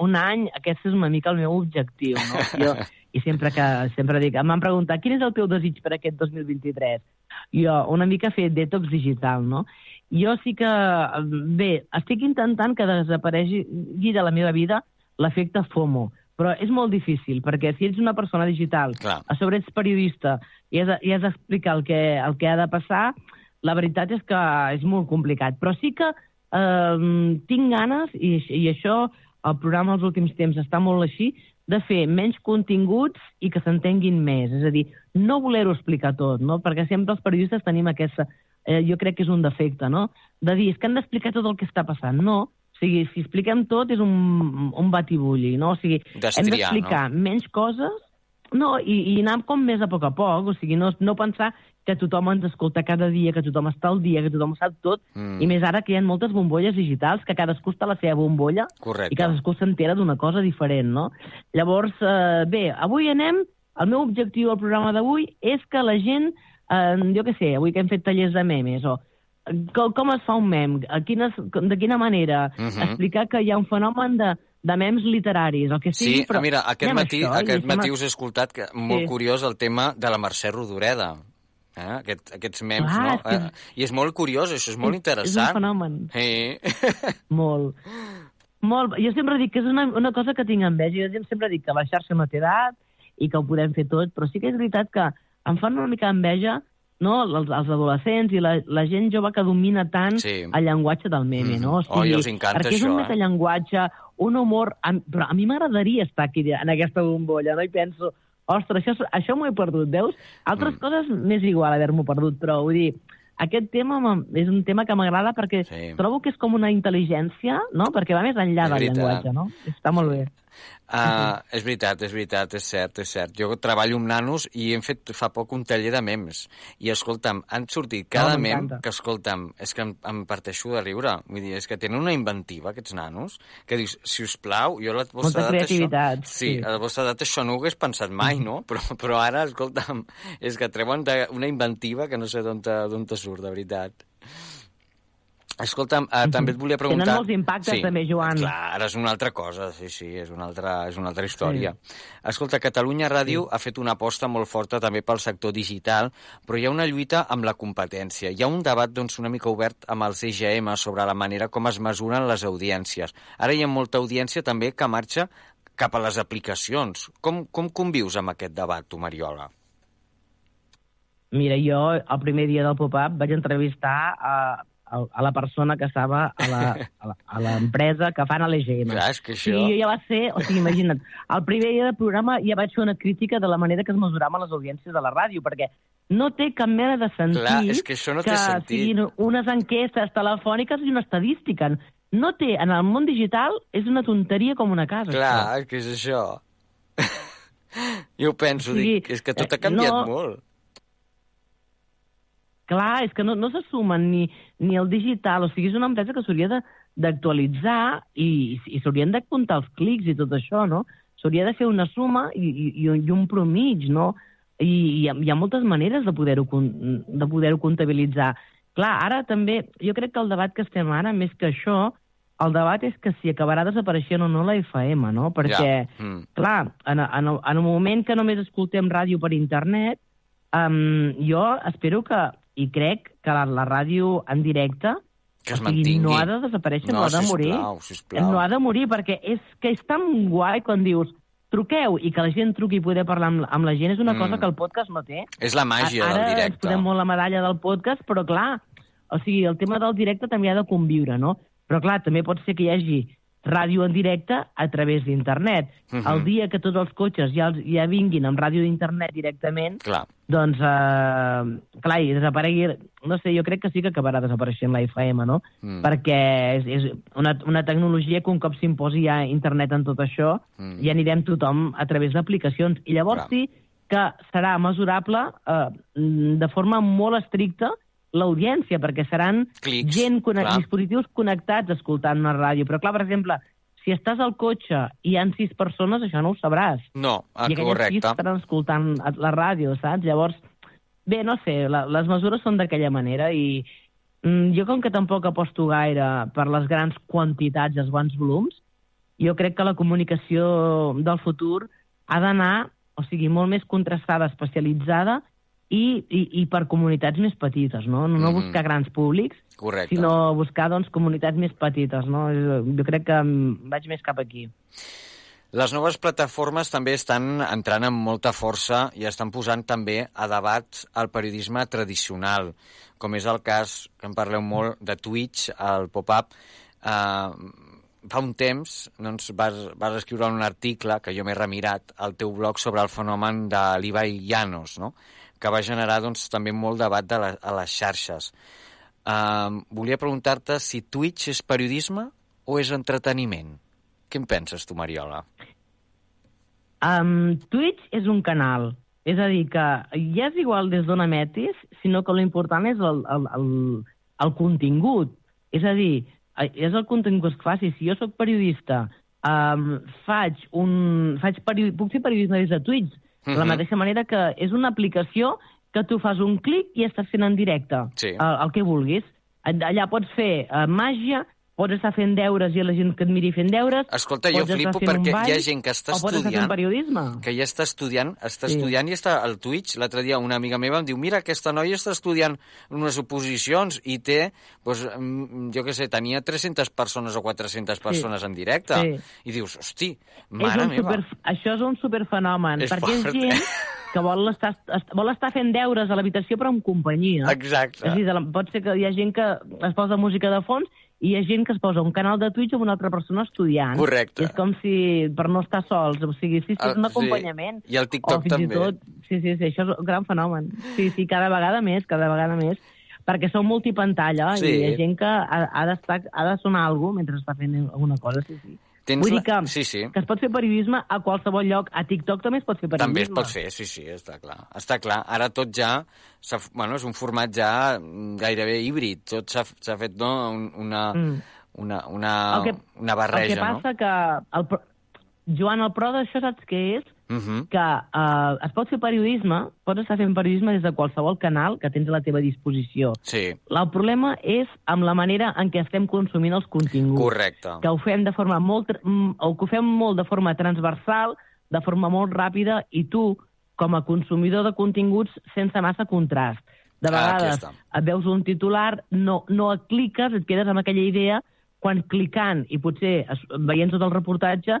un any, aquest és una mica el meu objectiu, no? [LAUGHS] Jo, I sempre que sempre dic, em van preguntar quin és el teu desig per aquest 2023? Jo una mica fer detox digital, no? Jo sí que, bé, estic intentant que desaparegui de la meva vida l'efecte FOMO, però és molt difícil, perquè si ets una persona digital, Clar. a sobre ets periodista i has, i has d'explicar el, que, el que ha de passar, la veritat és que és molt complicat. Però sí que eh, tinc ganes, i, i això el programa els últims temps està molt així, de fer menys continguts i que s'entenguin més. És a dir, no voler-ho explicar tot, no? perquè sempre els periodistes tenim aquesta... Eh, jo crec que és un defecte, no? De dir, és que han d'explicar tot el que està passant. No, o sigui, si expliquem tot és un, un batibulli, no? O sigui, hem d'explicar menys coses no, i, i anar com més a poc a poc, o sigui, no, no pensar que tothom ens escolta cada dia, que tothom està al dia, que tothom ho sap tot, Mm. mm. i més ara que hi ha moltes bombolles digitals, que cadascú està a la seva bombolla Correcte. i cadascú s'entera d'una cosa diferent, no? Llavors, eh, bé, avui anem, el meu objectiu al programa d'avui és que la gent, eh, jo què sé, avui que hem fet tallers de memes, o com, com es fa un mem, a quines, de quina manera, Mhm. explicar que hi ha un fenomen de, de memes literaris, el que sigui, Sí, però mira, aquest matí, això, aquest matí us he escoltat que, molt Sí. curiós el tema de la Mercè Rodoreda. Eh? Aquest, aquests memes, Clar, no? és que- Eh, I és molt curiós, això és molt És- interessant. És un fenomen. Sí. [LAUGHS] Molt. Molt. Jo sempre dic que és una, una cosa que tinc enveja. Jo sempre dic que la xarxa no té edat i que ho podem fer tot, però sí que és veritat que em fan una mica enveja no? els, els adolescents i la, la gent jove que domina tant Sí. el llenguatge del meme, no? Mhm. Oi, els encanta perquè és això, un eh? metallenguatge, un humor... Però a mi m'agradaria estar aquí en aquesta bombolla, no? I penso, ostres, això, això m'ho he perdut, veus? Altres mm. coses m'és igual haver-m'ho perdut, però vull dir, aquest tema és un tema que m'agrada perquè Sí. trobo que és com una intel·ligència, no? Perquè va més enllà del llenguatge, no? Està molt bé. Uh, és veritat, és veritat, és cert, és cert. Jo treballo amb nanos i hem fet fa poc un taller de memes. I, escolta'm, han sortit cada Oh, mem que, escolta'm, és que em, em parteixo de riure. Vull dir, és que tenen una inventiva, aquests nanos, que dius, si us plau, jo a la vostra Molta edat això... Sí, sí. a la vostra edat això no ho hagués pensat mai, no? [LAUGHS] Però, però ara, escolta'm, és que treuen una inventiva que no sé d'on te, d'on te surt, de veritat. Escolta'm, uh, també et volia preguntar... Tenen molts impactes, també, Joan. Clar, ara és una altra cosa, sí, sí, és una altra, és una altra història. Sí. Escolta, Catalunya Ràdio sí. ha fet una aposta molt forta també pel sector digital, però hi ha una lluita amb la competència. Hi ha un debat doncs, una mica obert amb el CGM sobre la manera com es mesuren les audiències. Ara hi ha molta audiència també que marxa cap a les aplicacions. Com, com convius amb aquest debat, tu, Mariola? Mira, jo el primer dia del pop-up vaig entrevistar a, a, a la persona que estava a la- a la- a l'empresa que fan a l'EGM. Clar, és que això- Sí, jo ja va ser, o sigui, imagina't, el primer dia del programa ja vaig fer una crítica de la manera que es mesuraven les audiències de la ràdio, perquè no té cap mena de sentit Clar, és que això no té que sentit. siguin unes enquestes telefòniques i una estadística. No té, en el món digital, és una tonteria com una casa. Clar, és que és això. [LAUGHS] jo ho penso, O sigui, dic, és que tot eh, ha canviat no- molt. Clar, és que no, no se sumen ni, ni el digital, o sigui, és una empresa que s'hauria de- d'actualitzar i, i s'haurien de comptar els clics i tot això, no? S'hauria de fer una suma i, i, i un- i promig, no? I hi ha, hi ha moltes maneres de poder-ho de poder comptabilitzar. Clar, ara també, jo crec que el debat que estem ara, més que això, el debat és que si acabarà desapareixent o no la FM, no? Perquè, Ja. Mm. clar, en, en, el, en el moment que només escoltem ràdio per internet, um, jo espero que, i crec que la, la ràdio en directe Que es mantingui. no ha de desaparèixer, no, No, ha de morir. sisplau, sisplau. No ha de morir, perquè és que és tan guai quan dius truqueu i que la gent truqui i poder parlar amb, amb la gent és una Mm. cosa que el podcast no té. És la màgia del Ara ens directe. posem molt la medalla del podcast, però clar, o sigui, el tema del directe també ha de conviure, no? Però clar, també pot ser que hi hagi ràdio en directe a través d'internet. Mhm. El dia que tots els cotxes ja, els- ja vinguin amb ràdio d'internet directament, Clar. doncs, eh, clar, i desaparegui... No sé, jo crec que sí que acabarà desapareixent la FM, no? Mm. Perquè és, és una, una tecnologia que un cop s'imposi ja internet en tot això, Mm. ja anirem tothom a través d'aplicacions. I llavors Clar. sí que serà mesurable eh, de forma molt estricta l'audiència, perquè seran Clics, gent, connect, clar. dispositius connectats escoltant una ràdio. Però clar, per exemple, si estàs al cotxe i hi ha sis persones, això no ho sabràs. No, ah, I correcte. estaran escoltant la ràdio, saps? Llavors, bé, no sé, la, les mesures són d'aquella manera i mm, jo com que tampoc aposto gaire per les grans quantitats i els grans volums, jo crec que la comunicació del futur ha d'anar, o sigui, molt més contrastada, especialitzada i, i, i per comunitats més petites, no? No, no Mhm. buscar grans públics, Correcte. sinó buscar, doncs, comunitats més petites, no? Jo crec que mm, vaig més cap aquí. Les noves plataformes també estan entrant amb molta força i estan posant també a debat el periodisme tradicional, com és el cas, que en parleu molt, de Twitch, el pop-up. Eh, fa un temps doncs, vas, vas escriure un article, que jo m'he remirat, al teu blog sobre el fenomen de l'Ibai Llanos, no? Que va generar doncs, també molt debat de la, a les xarxes. Eh, volia preguntar-te si Twitch és periodisme o és entreteniment? Què en penses tu, Mariola? Um, Twitch és un canal. És a dir, que ja és igual des d'on emetis, sinó que l'important és el, el, el, el contingut. És a dir, eh, és el contingut que facis. Si jo sóc periodista, um, faig un, faig peri puc fer periodisme des de Twitch, de la Mhm. mateixa manera que és una aplicació que tu fas un clic i estàs fent en directe Sí. el, el que vulguis. Allà pots fer uh, màgia, pots estar fent deures i la gent que et miri fent deures. Escolta, jo flipo perquè ball, hi ha gent que està estudiant... periodisme. Que ja està estudiant, està Sí. estudiant i està al Twitch. L'altre dia una amiga meva em diu mira, aquesta noia està estudiant unes oposicions i té, doncs, jo què sé, tenia 300 persones o 400 persones en directe. Sí. I dius, hosti, és mare un meva. super, això és un superfenomen, És perquè fort. és gent que vol estar, est- vol estar fent deures a l'habitació però amb companyia. Exacte. És a dir, pot ser que hi ha gent que es posa música de fons i hi ha gent que es posa un canal de Twitch amb una altra persona estudiant. Correcte. És com si, per no estar sols, o sigui, sí, sí, és un Ah, sí. acompanyament. I el TikTok també. Tot, sí, sí, sí, això és un gran fenomen. Sí, sí, cada vegada més, cada vegada més, perquè són multipantalla Sí. i hi ha gent que ha, ha, ha de sonar alguna cosa mentre està fent alguna cosa, sí, sí. Tens Vull la- dir que, Sí, sí. que es pot fer periodisme a qualsevol lloc. A TikTok també es pot fer periodisme. També es pot fer, sí, sí, està clar. Està clar. Ara tot ja... Bueno, és un format ja gairebé híbrid. Tot s'ha fet no, un- una, Mm. una, una, que- una barreja, el que passa que... El, Joan, el pro d'això saps què és? Uh -huh. Que eh, es pot fer periodisme, pots estar fent periodisme des de qualsevol canal que tens a la teva disposició. Sí, El problema és amb la manera en què estem consumint els continguts. correcte. que ho fem de forma molt, mm, o que ho fem molt de forma transversal, de forma molt ràpida, i tu, com a consumidor de continguts, sense massa contrast. De Ah, vegades està. et veus un titular, no, no et cliques, et quedes amb aquella idea, quan clicant, i potser veient tot el reportatge, eh,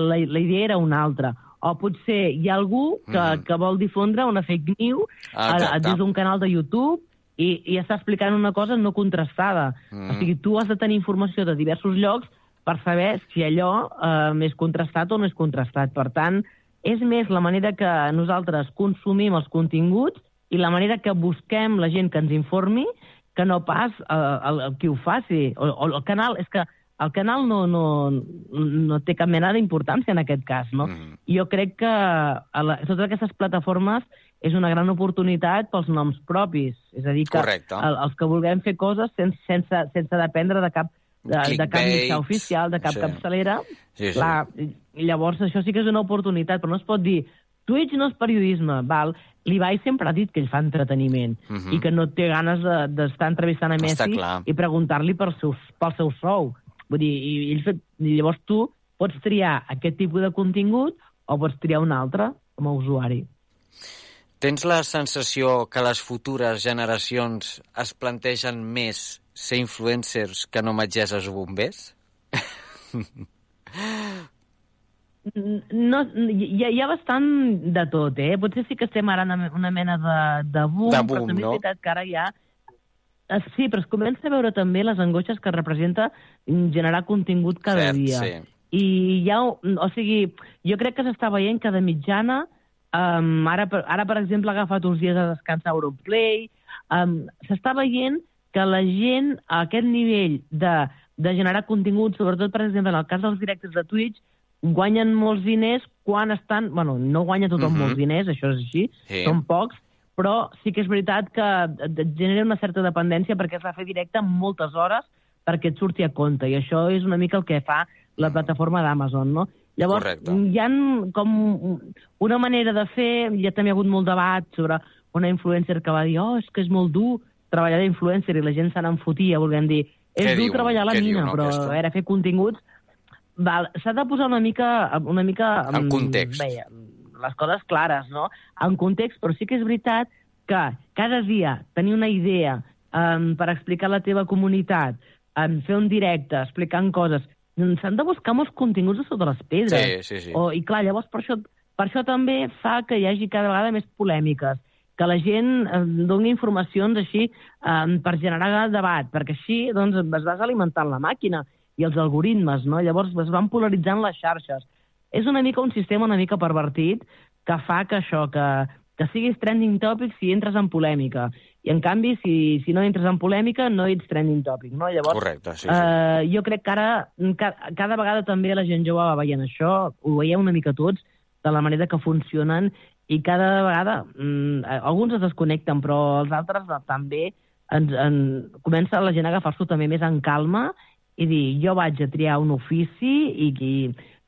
la, la idea era una altra. O potser hi ha algú que, Mhm. que vol difondre una fake news Ah, a- a- des d'un canal de YouTube i, i està explicant una cosa no contrastada. Mm. O sigui, tu has de tenir informació de diversos llocs per saber si allò eh, és contrastat o no és contrastat. Per tant, és més la manera que nosaltres consumim els continguts i la manera que busquem la gent que ens informi que no pas eh, el, el qui ho faci. O, o el canal, és que el canal no, no, no té cap mena d'importància en aquest cas, no? Mm. Jo crec que a la, totes aquestes plataformes és una gran oportunitat pels noms propis. És a dir, que Correcte. el, els que vulguem fer coses sense, sense, sense dependre de cap, de, de cap mitjà oficial, de cap Sí. capçalera, Sí, sí. clar, llavors això sí que és una oportunitat, però no es pot dir Twitch no és periodisme, val? L'Ibai sempre ha dit que ell fa entreteniment Mhm. i que no té ganes de- d'estar entrevistant a Messi i preguntar-li per seus, pel seu sou. Vull dir, i, ell, fet- i llavors tu pots triar aquest tipus de contingut o pots triar un altre com a usuari. Tens la sensació que les futures generacions es plantegen més ser influencers que no metgesses o bombers? No, hi, ha- hi ha bastant de tot, eh? Potser sí que estem ara en una mena de, de boom, De però boom, també no? és veritat que ara hi ha... Eh, Sí, però es comença a veure també les angoixes que representa mm, generar contingut cada Cert, dia. sí. I hi ha... O sigui, jo crec que s'està veient que de mitjana, um, ara, ara, per exemple, ha agafat uns dies a descansar Europlay, um, s'està veient que la gent a aquest nivell de, de generar contingut, sobretot, per exemple, en el cas dels directes de Twitch, guanyen molts diners quan estan... Bueno, no guanya tothom Mhm. molts diners, això és així, Sí. són pocs, però sí que és veritat que et genera una certa dependència perquè es va fer directe moltes hores perquè et surti a compte, i això és una mica el que fa la plataforma d'Amazon, no? Llavors, Correcte. hi ha com una manera de fer, ja també hi ha hagut molt debat sobre una influencer que va dir oh, és que és molt dur treballar d'influencer i la gent se n'enfotia, volguem dir és Què dur diu? treballar a la Què diu, mina, no, però aquesta? a veure, fer continguts s'ha de posar una mica, una mica En mm, context. Bé, les coses clares, no? En context, però sí que és veritat que cada dia tenir una idea um, per explicar a la teva comunitat, um, fer un directe, explicant coses, mm, s'han de buscar molts continguts de sota les pedres. Sí, sí, sí. O, I clar, llavors per això, per això també fa que hi hagi cada vegada més polèmiques, que la gent eh, doni informacions així eh, per generar debat, perquè així doncs, es vas alimentant la màquina i els algoritmes, no? Llavors es van polaritzant les xarxes. És una mica un sistema una mica pervertit que fa que això, que, que siguis trending topic si entres en polèmica. I, en canvi, si, si no entres en polèmica, no ets trending topic, no? Llavors, Correcte, sí, sí. Eh, jo crec que ara, ca, cada vegada també la gent jove va veient això, ho veiem una mica tots, de la manera que funcionen, i cada vegada, mm, alguns es desconnecten, però els altres també ens, en, comença la gent a agafar-s'ho també més en calma i dir, jo vaig a triar un ofici i, i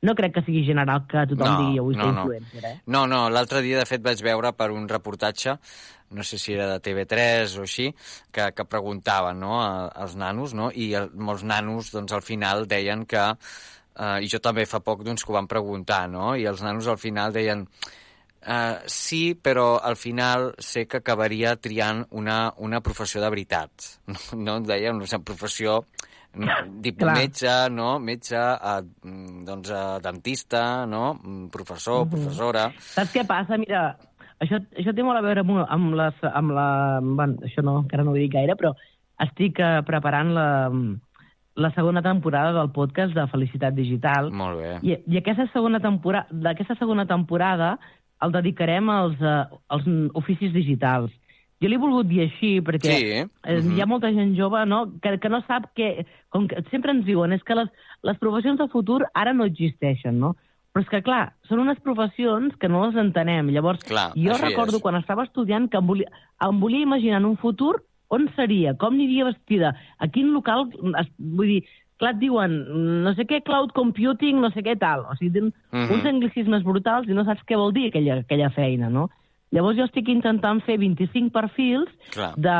no crec que sigui general que tothom No, digui, avui no, no. influencer, eh? No, no, l'altre dia, de fet, vaig veure per un reportatge, no sé si era de TV3 o així, que, que preguntaven no, a- als nanos, no? i el, molts nanos doncs, al final deien que, eh, i jo també fa poc doncs, que ho van preguntar, no? i els nanos al final deien Uh, sí, però al final sé que acabaria triant una, una professió de veritat. [LAUGHS] No, no deien una professió Clar. metge, no? metge, uh, doncs, uh, dentista, no? Mm, professor, Mhm. professora... Saps què passa? Mira, això, això té molt a veure amb, amb, les, amb la... Bueno, això no, encara no ho dic gaire, però estic eh, preparant la, la segona temporada del podcast de Felicitat Digital. Molt bé. I, i aquesta segona temporada, d'aquesta segona temporada el dedicarem als, uh, als oficis digitals. Jo l'he volgut dir així perquè Sí, eh, mhm. hi ha molta gent jove no? que, que no sap que... Com que sempre ens diuen és que les, les professions de futur ara no existeixen, no? Però és que, clar, són unes professions que no les entenem. Llavors, Clar, jo recordo és. quan estava estudiant que em volia, em volia imaginar en un futur on seria, com aniria vestida, a quin local... Es, vull dir, clar, et diuen no sé què, cloud computing, no sé què tal. O sigui, tenen Mhm. uns anglicismes brutals i no saps què vol dir aquella, aquella feina, no? Llavors jo estic intentant fer 25 perfils Clar. de,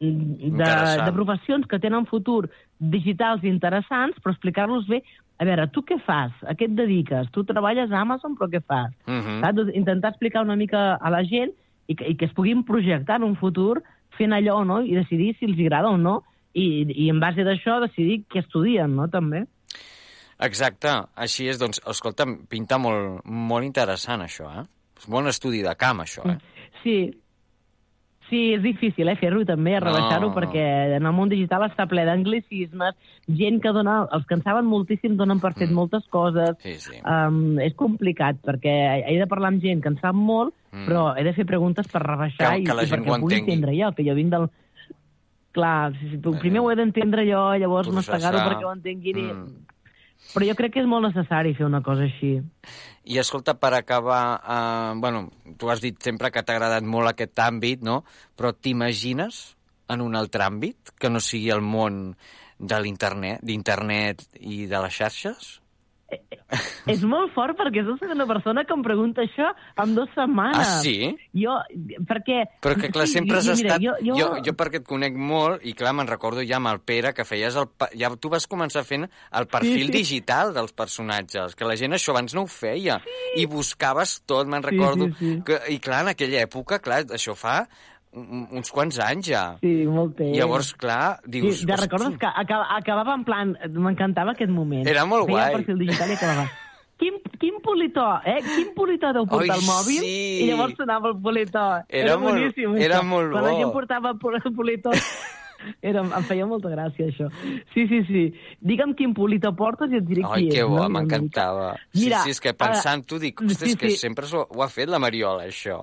de, de professions que tenen futur digitals interessants, però explicar-los bé. A veure, tu què fas? A què et dediques? Tu treballes a Amazon, però què fas? Mhm. Saps? Doncs Intentar explicar una mica a la gent i que, i que es puguin projectar en un futur fent allò, no? I decidir si els agrada o no. I, i en base d'això decidir què estudien, no? També. Exacte, així és, doncs, escolta'm, pinta molt, molt interessant això, eh? És bon estudi de camp, això, eh? Sí, sí, és difícil, eh, fer-ho també, rebaixar-ho, No, perquè en el món digital està ple d'anglicismes, gent que dona, els que en saben moltíssim donen per fet moltes coses. Mm. Sí, sí. Um, és complicat, perquè he de parlar amb gent que en sap molt, Mm. però he de fer preguntes per rebaixar Que- i, que la i gent perquè ho pugui entendre jo, que jo vinc del... Clar, sí, sí, primer ho he d'entendre jo, llavors mastegar-ho perquè ho entenguin. I... Però jo crec que és molt necessari fer una cosa així. I escolta, per acabar, eh, bueno, tu has dit sempre que t'ha agradat molt aquest àmbit, no? Però t'imagines en un altre àmbit que no sigui el món de l'internet, i de les xarxes? És molt fort perquè és la segona persona que em pregunta això en dues setmanes. Ah, sí? Jo, perquè... Però que, clar, sí, sempre has mira, estat... Jo, jo... Jo, jo perquè et conec molt, i clar, me'n recordo ja amb el Pere, que feies el... Ja tu vas començar fent el perfil Sí, sí. digital dels personatges, que la gent això abans no ho feia. I buscaves tot, me'n recordo. sí, sí. Que, I clar, en aquella època, clar, això fa uns quants anys ja. Sí, molt temps. I llavors, clar, dius... Sí, de recordes que acaba, acabava en plan... M'encantava aquest moment. Era molt Feia guai. perfil digital i acabava... Quin, quin politó, eh? Quin politó deu portar Ai, al mòbil? sí. I llavors sonava el politó. Era molt- boníssim, era això. molt Quan la bo. gent portava pol- politó... [LAUGHS] Era, em feia molta gràcia, això. Sí, sí, sí. Digue'm quin politó portes i et diré Ai, qui que és. bo, no? m'encantava. Sí, sí, és que pensant-ho dic, [LAUGHS] ostres, sí, que sí. sempre s'ho- ho ha fet la Mariola, això.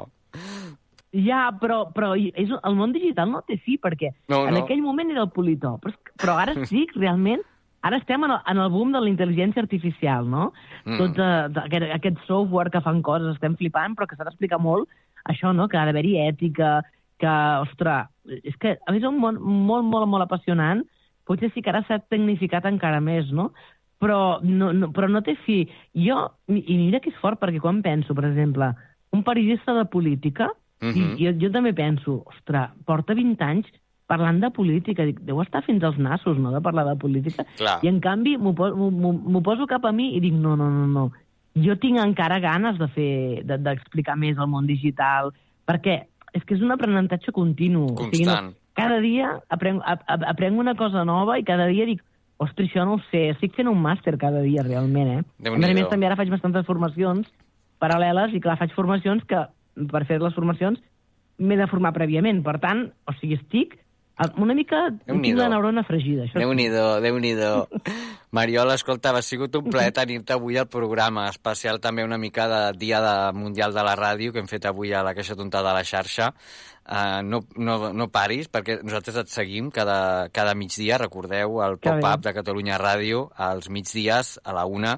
Ja, però, però és, el món digital no té fi, perquè No, en no. aquell moment era el politó. Però, però ara sí, [LAUGHS] realment, ara estem en el, en el boom de la intel·ligència artificial, no? Mm. Tot uh, aquest, aquest software que fan coses, estem flipant, però que s'ha d'explicar molt això, no? Que ha d'haver-hi ètica, que, ostres, és que a més és un món molt, molt, molt apassionant, potser sí que ara s'ha tecnificat encara més, no? Però no, no, però no té fi. Jo, i mira que és fort, perquè quan penso, per exemple, un periodista de política, Mhm. i jo, jo també penso, ostres, porta 20 anys parlant de política, dic, deu estar fins als nassos, no?, de parlar de política. Clar. I en canvi m'ho po- m'ho- m'ho m'ho poso cap a mi i dic, no, no, no, no. Jo tinc encara ganes de fer, de- d'explicar més el món digital, perquè és que és un aprenentatge continu. O sigui, Constant. no, cada dia aprenc, ap, ap- aprenc una cosa nova i cada dia dic, ostres, això no ho sé, estic fent un màster cada dia, realment, eh? A més a més, també ara faig bastantes formacions paral·leles i, clar, faig formacions que, per fer les formacions, m'he de formar prèviament. Per tant, o sigui, estic una mica... Tinc la neurona fregida. Això. Déu-n'hi-do, déu-n'hi-do. [LAUGHS] Mariola, escolta, ha sigut un plaer tenir-te avui al programa, especial també una mica de Dia de Mundial de la Ràdio, que hem fet avui a la Caixa Tonta de la xarxa. Uh, no, no, no paris, perquè nosaltres et seguim cada, cada migdia, recordeu, el pop-up de Catalunya Ràdio, als migdies, a la una.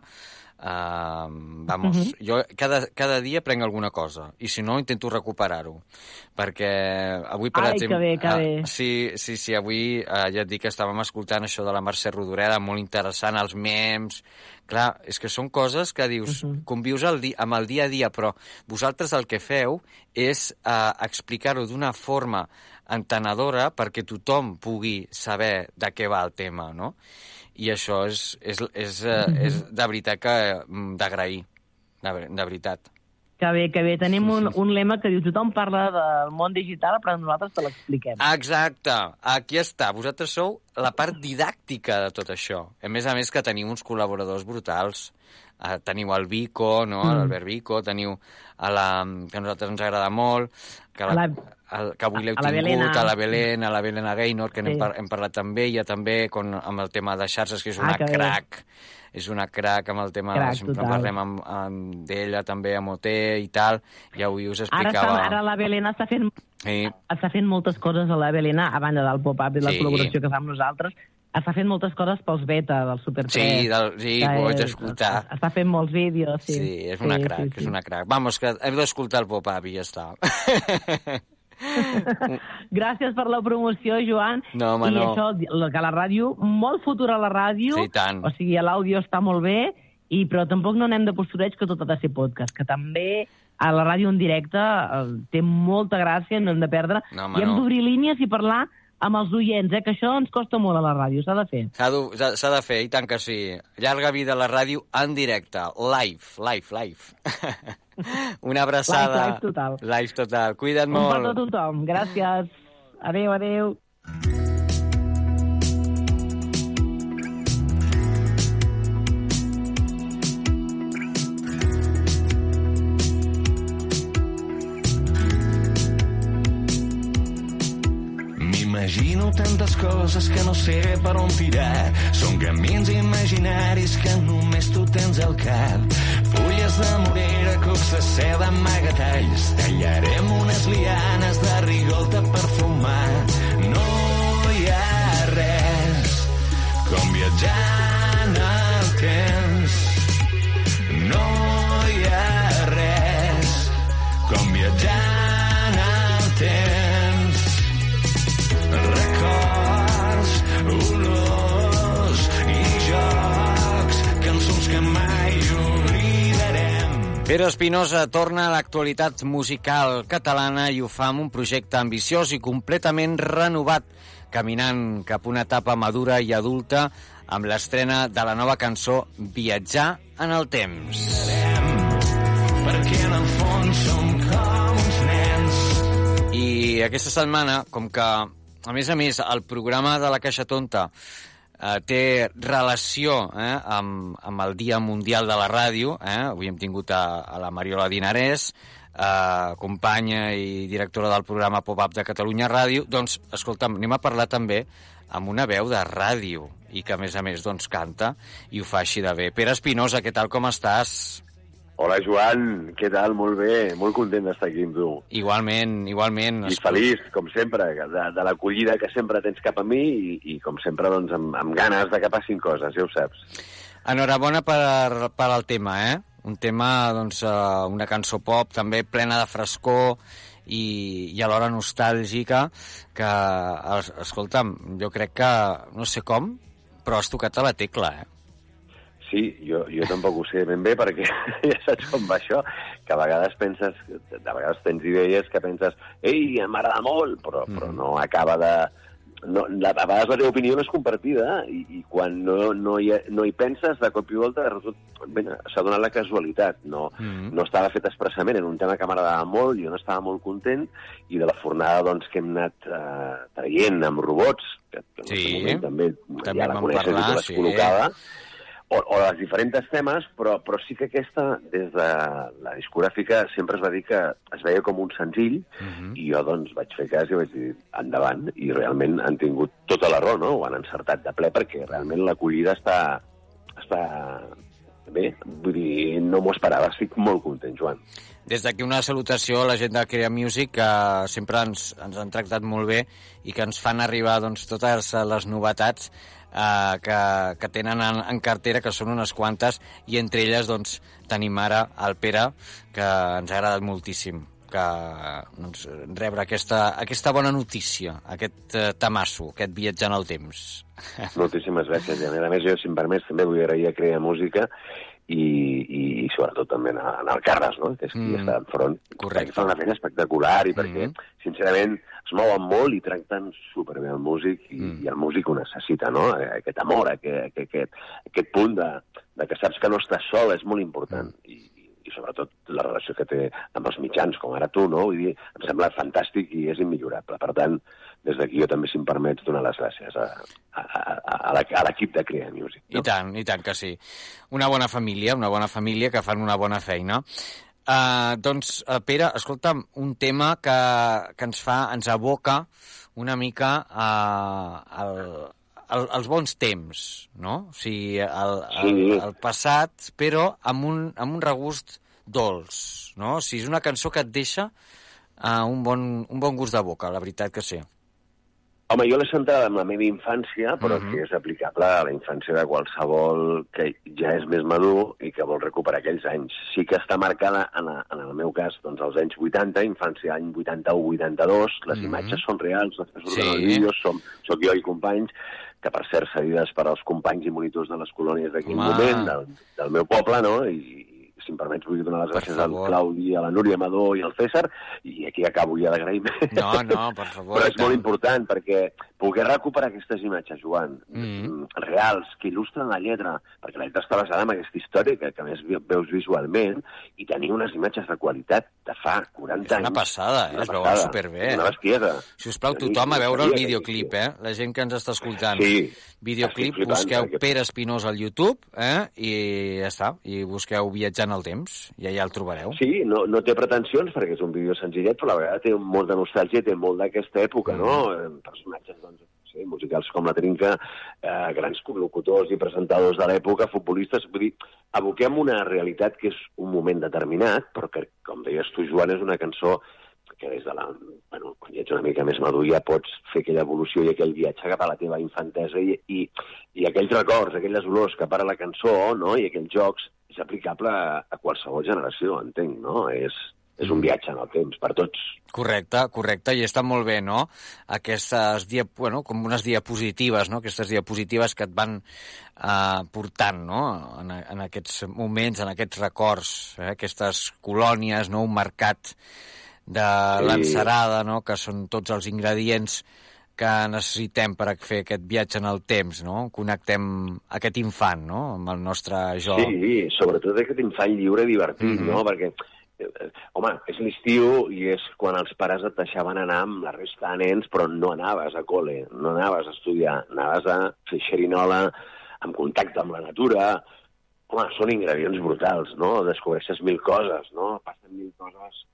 Uh, vamos, Mhm. jo cada, cada dia prenc alguna cosa, i si no, intento recuperar-ho. Perquè avui, per Ai, que exemple... bé, que ah, bé. Sí, sí, sí, avui eh, ja et dic que estàvem escoltant això de la Mercè Rodoreda, molt interessant, els memes... Clar, és que són coses que dius, uh -huh. convius el di amb el dia a dia, però vosaltres el que feu és eh, explicar-ho d'una forma entenedora perquè tothom pugui saber de què va el tema, no? I això és, és, és, eh, és de veritat que mm, d'agrair, de, de veritat. Que bé, que bé. Tenim un, un lema que diu tothom parla del món digital, però nosaltres te l'expliquem. Exacte, aquí està. Vosaltres sou la part didàctica de tot això. A més a més que teniu uns col·laboradors brutals. Uh, teniu el Vico, no? Mm. l'Albert Vico, teniu a la, que a nosaltres ens agrada molt, que, la- el, que avui l'heu tingut, Belén. a la Belén, a la Belén Gaynor, que Sí. n'hem par hem parlat amb ella també, con, amb el tema de xarxes, que és Ah, una que bé. crac. És una crac amb el tema, Crac, sempre total. parlem amb, amb d'ella també, amb OT i tal, i avui us Ara, explicava... està, ara la Belena està fent, Sí. està fent moltes coses a la Belena, a banda del pop-up i la Sí. col·laboració que fa amb nosaltres, està fent moltes coses pels beta del Super 3. Sí, del, sí, Que ho vaig escoltar. Està fent molts vídeos, sí. Sí, és una crac, sí, sí. és una crac. Vamos, que heu d'escoltar el pop-up i ja està. [LAUGHS] Gràcies per la promoció, Joan. No, home, I no. això, que la ràdio, molt futur a la ràdio. Sí, tant. O sigui, l'àudio està molt bé, i, però tampoc no anem de postureig que tot ha de ser podcast, que també a la ràdio en directe eh, té molta gràcia, no hem de perdre. No, home, I hem no. d'obrir línies i parlar amb els oients, eh, que això ens costa molt a la ràdio, s'ha de fer. S'ha de fer, i tant que sí. Llarga vida a la ràdio en directe. Live, live, live. [LAUGHS] Una abraçada. Live, live total. Live total. Cuida't Un petó a molt. tothom. Gràcies. Adéu, adéu. Imagino tantes coses que no sé per on tirar. Són camins imaginaris que només tu tens al cap. Fulles de morera, cucs de seda, amagatalls. Tallarem unes lianes de rigolta per fumar. No hi ha res com viatjar Pere Espinosa torna a l'actualitat musical catalana i ho fa amb un projecte ambiciós i completament renovat, caminant cap a una etapa madura i adulta amb l'estrena de la nova cançó Viatjar en el temps. Perquè en el fons som com uns nens. I aquesta setmana, com que, a més a més, el programa de la Caixa Tonta eh, té relació eh, amb, amb el Dia Mundial de la Ràdio, eh? avui hem tingut a, a la Mariola Dinarès, eh, companya i directora del programa Pop-Up de Catalunya Ràdio, doncs, escolta'm, anem a parlar també amb una veu de ràdio i que, a més a més, doncs, canta i ho fa així de bé. Pere Espinosa, què tal, com estàs? Hola, Joan, què tal? Molt bé, molt content d'estar aquí amb tu. Igualment, igualment. I feliç, com sempre, de, de l'acollida que sempre tens cap a mi i, i com sempre, doncs, amb, amb ganes de que passin coses, ja ho saps. Enhorabona per, per al tema, eh? Un tema, doncs, eh, una cançó pop també plena de frescor i, i alhora nostàlgica que, es, escolta'm, jo crec que, no sé com, però has tocat a la tecla, eh? Sí, jo, jo tampoc ho sé ben bé perquè [LAUGHS] ja saps com va això, que a vegades penses, de vegades tens idees que penses ei, m'agrada molt, però, però no acaba de... No, la, a vegades la teva opinió no és compartida i, i quan no, no, hi, no hi penses, de cop i volta s'ha donat la casualitat. No, Mm. no estava fet expressament, era un tema que m'agradava molt, jo no estava molt content, i de la fornada doncs, que hem anat eh, traient amb robots, que, en Sí, moment també, també ja la coneixes parlar, i tu l'has sí. col·locada, o, o els diferents temes, però, però sí que aquesta, des de la discogràfica, sempre es va dir que es veia com un senzill, Mhm. i jo doncs vaig fer cas i vaig dir endavant, i realment han tingut tota la raó, no? Ho han encertat de ple, perquè realment l'acollida està, està bé, vull dir, no m'ho esperava, estic molt content, Joan. Des d'aquí una salutació a la gent de Crea Music, que sempre ens, ens han tractat molt bé i que ens fan arribar doncs, totes les novetats eh, que, que tenen en, en cartera, que són unes quantes, i entre elles doncs, tenim ara el Pere, que ens ha agradat moltíssim que doncs, rebre aquesta, aquesta bona notícia, aquest eh, tamasso, aquest viatge en el temps. Moltíssimes gràcies. I a més jo, si em permets, també vull agrair a Crea Música i, i, i sobretot també en, en el Carles, no? que és qui Mm. està enfront. Correcte. Perquè fa una feina espectacular i perquè, Mm. sincerament, es mouen molt i tracten superbé el músic i, mm. i el músic ho necessita, no? Aquest amor, aquest, aquest, aquest punt de, de que saps que no estàs sol és molt important. Mm. I, i sobretot la relació que té amb els mitjans, com ara tu, no? Vull dir, em sembla fantàstic i és immillorable. Per tant, des d'aquí jo també, si em permets, donar les gràcies a, a, a, a, a l'equip de Crea Music. I tant, i tant que sí. Una bona família, una bona família que fan una bona feina. Uh, doncs, uh, Pere, escolta'm, un tema que, que ens fa, ens aboca una mica uh, al, al, als bons temps, no? O sigui, el, el, el passat, però amb un, amb un regust dolç, no? O sigui, és una cançó que et deixa uh, un, bon, un bon gust de boca, la veritat que sí. Home, jo l'he centrada en la meva infància, però Mhm. que és aplicable a la infància de qualsevol que ja és més madur i que vol recuperar aquells anys. Sí que està marcada, en, a, en el meu cas, doncs, als anys 80, infància any 81-82, les Mhm. imatges són reals, les que surten Sí. als vídeos, som, soc jo i companys, que per cert cedides per als companys i monitors de les colònies d'aquell moment, del, del meu poble, no?, i si em permets vull donar les Per gràcies al favor. Claudi, a la Núria Amador i al César, i aquí acabo ja d'agraïment. No, no, per favor. Però és tant. molt important perquè poder recuperar aquestes imatges, Joan, Mhm. reals, que il·lustren la lletra, perquè la lletra està basada en aquesta història que, que més veus visualment, i tenir unes imatges de qualitat de fa 40 És anys. una passada, eh? Es veuen superbé. Una bestiesa. Si us plau, tothom a veure el videoclip, eh? La gent que ens està escoltant. Sí. Videoclip, flipant, busqueu perquè- Pere Espinosa al YouTube, eh? I ja està. I busqueu Viatjant al temps, i allà el trobareu. Sí, no, no té pretensions perquè és un vídeo senzillet, però a la vegada té molt de nostàlgia, té molt d'aquesta època, no? Mm. Eh, Personatges, doncs, sí, musicals com la Trinca, eh, grans locutors i presentadors de l'època, futbolistes, vull dir, aboquem una realitat que és un moment determinat, però que, com deies tu, Joan, és una cançó que des de la... Bueno, quan ja ets una mica més madur ja pots fer aquella evolució i aquell viatge cap a la teva infantesa i, i, i aquells records, aquelles olors que para la cançó, no?, i aquells jocs, és aplicable a, a qualsevol generació, entenc, no? És, És un viatge en el temps, per tots. Correcte, correcte, i està molt bé, no? Aquestes, dia, bueno, com unes diapositives, no? Aquestes diapositives que et van eh, portant, no? En, en aquests moments, en aquests records, eh? aquestes colònies, no? Un mercat de Sí. l'encerada, no? Que són tots els ingredients que necessitem per fer aquest viatge en el temps, no? Connectem aquest infant, no?, amb el nostre jo. Sí, sobretot aquest infant lliure divertit, Mhm. no? Perquè, eh, home, és l'estiu i és quan els pares et deixaven anar amb la resta de nens, però no anaves a col·le, no anaves a estudiar, anaves a fer xerinola, en contacte amb la natura. Home, són ingredients brutals, no? Descobreixes mil coses, no? Passen mil coses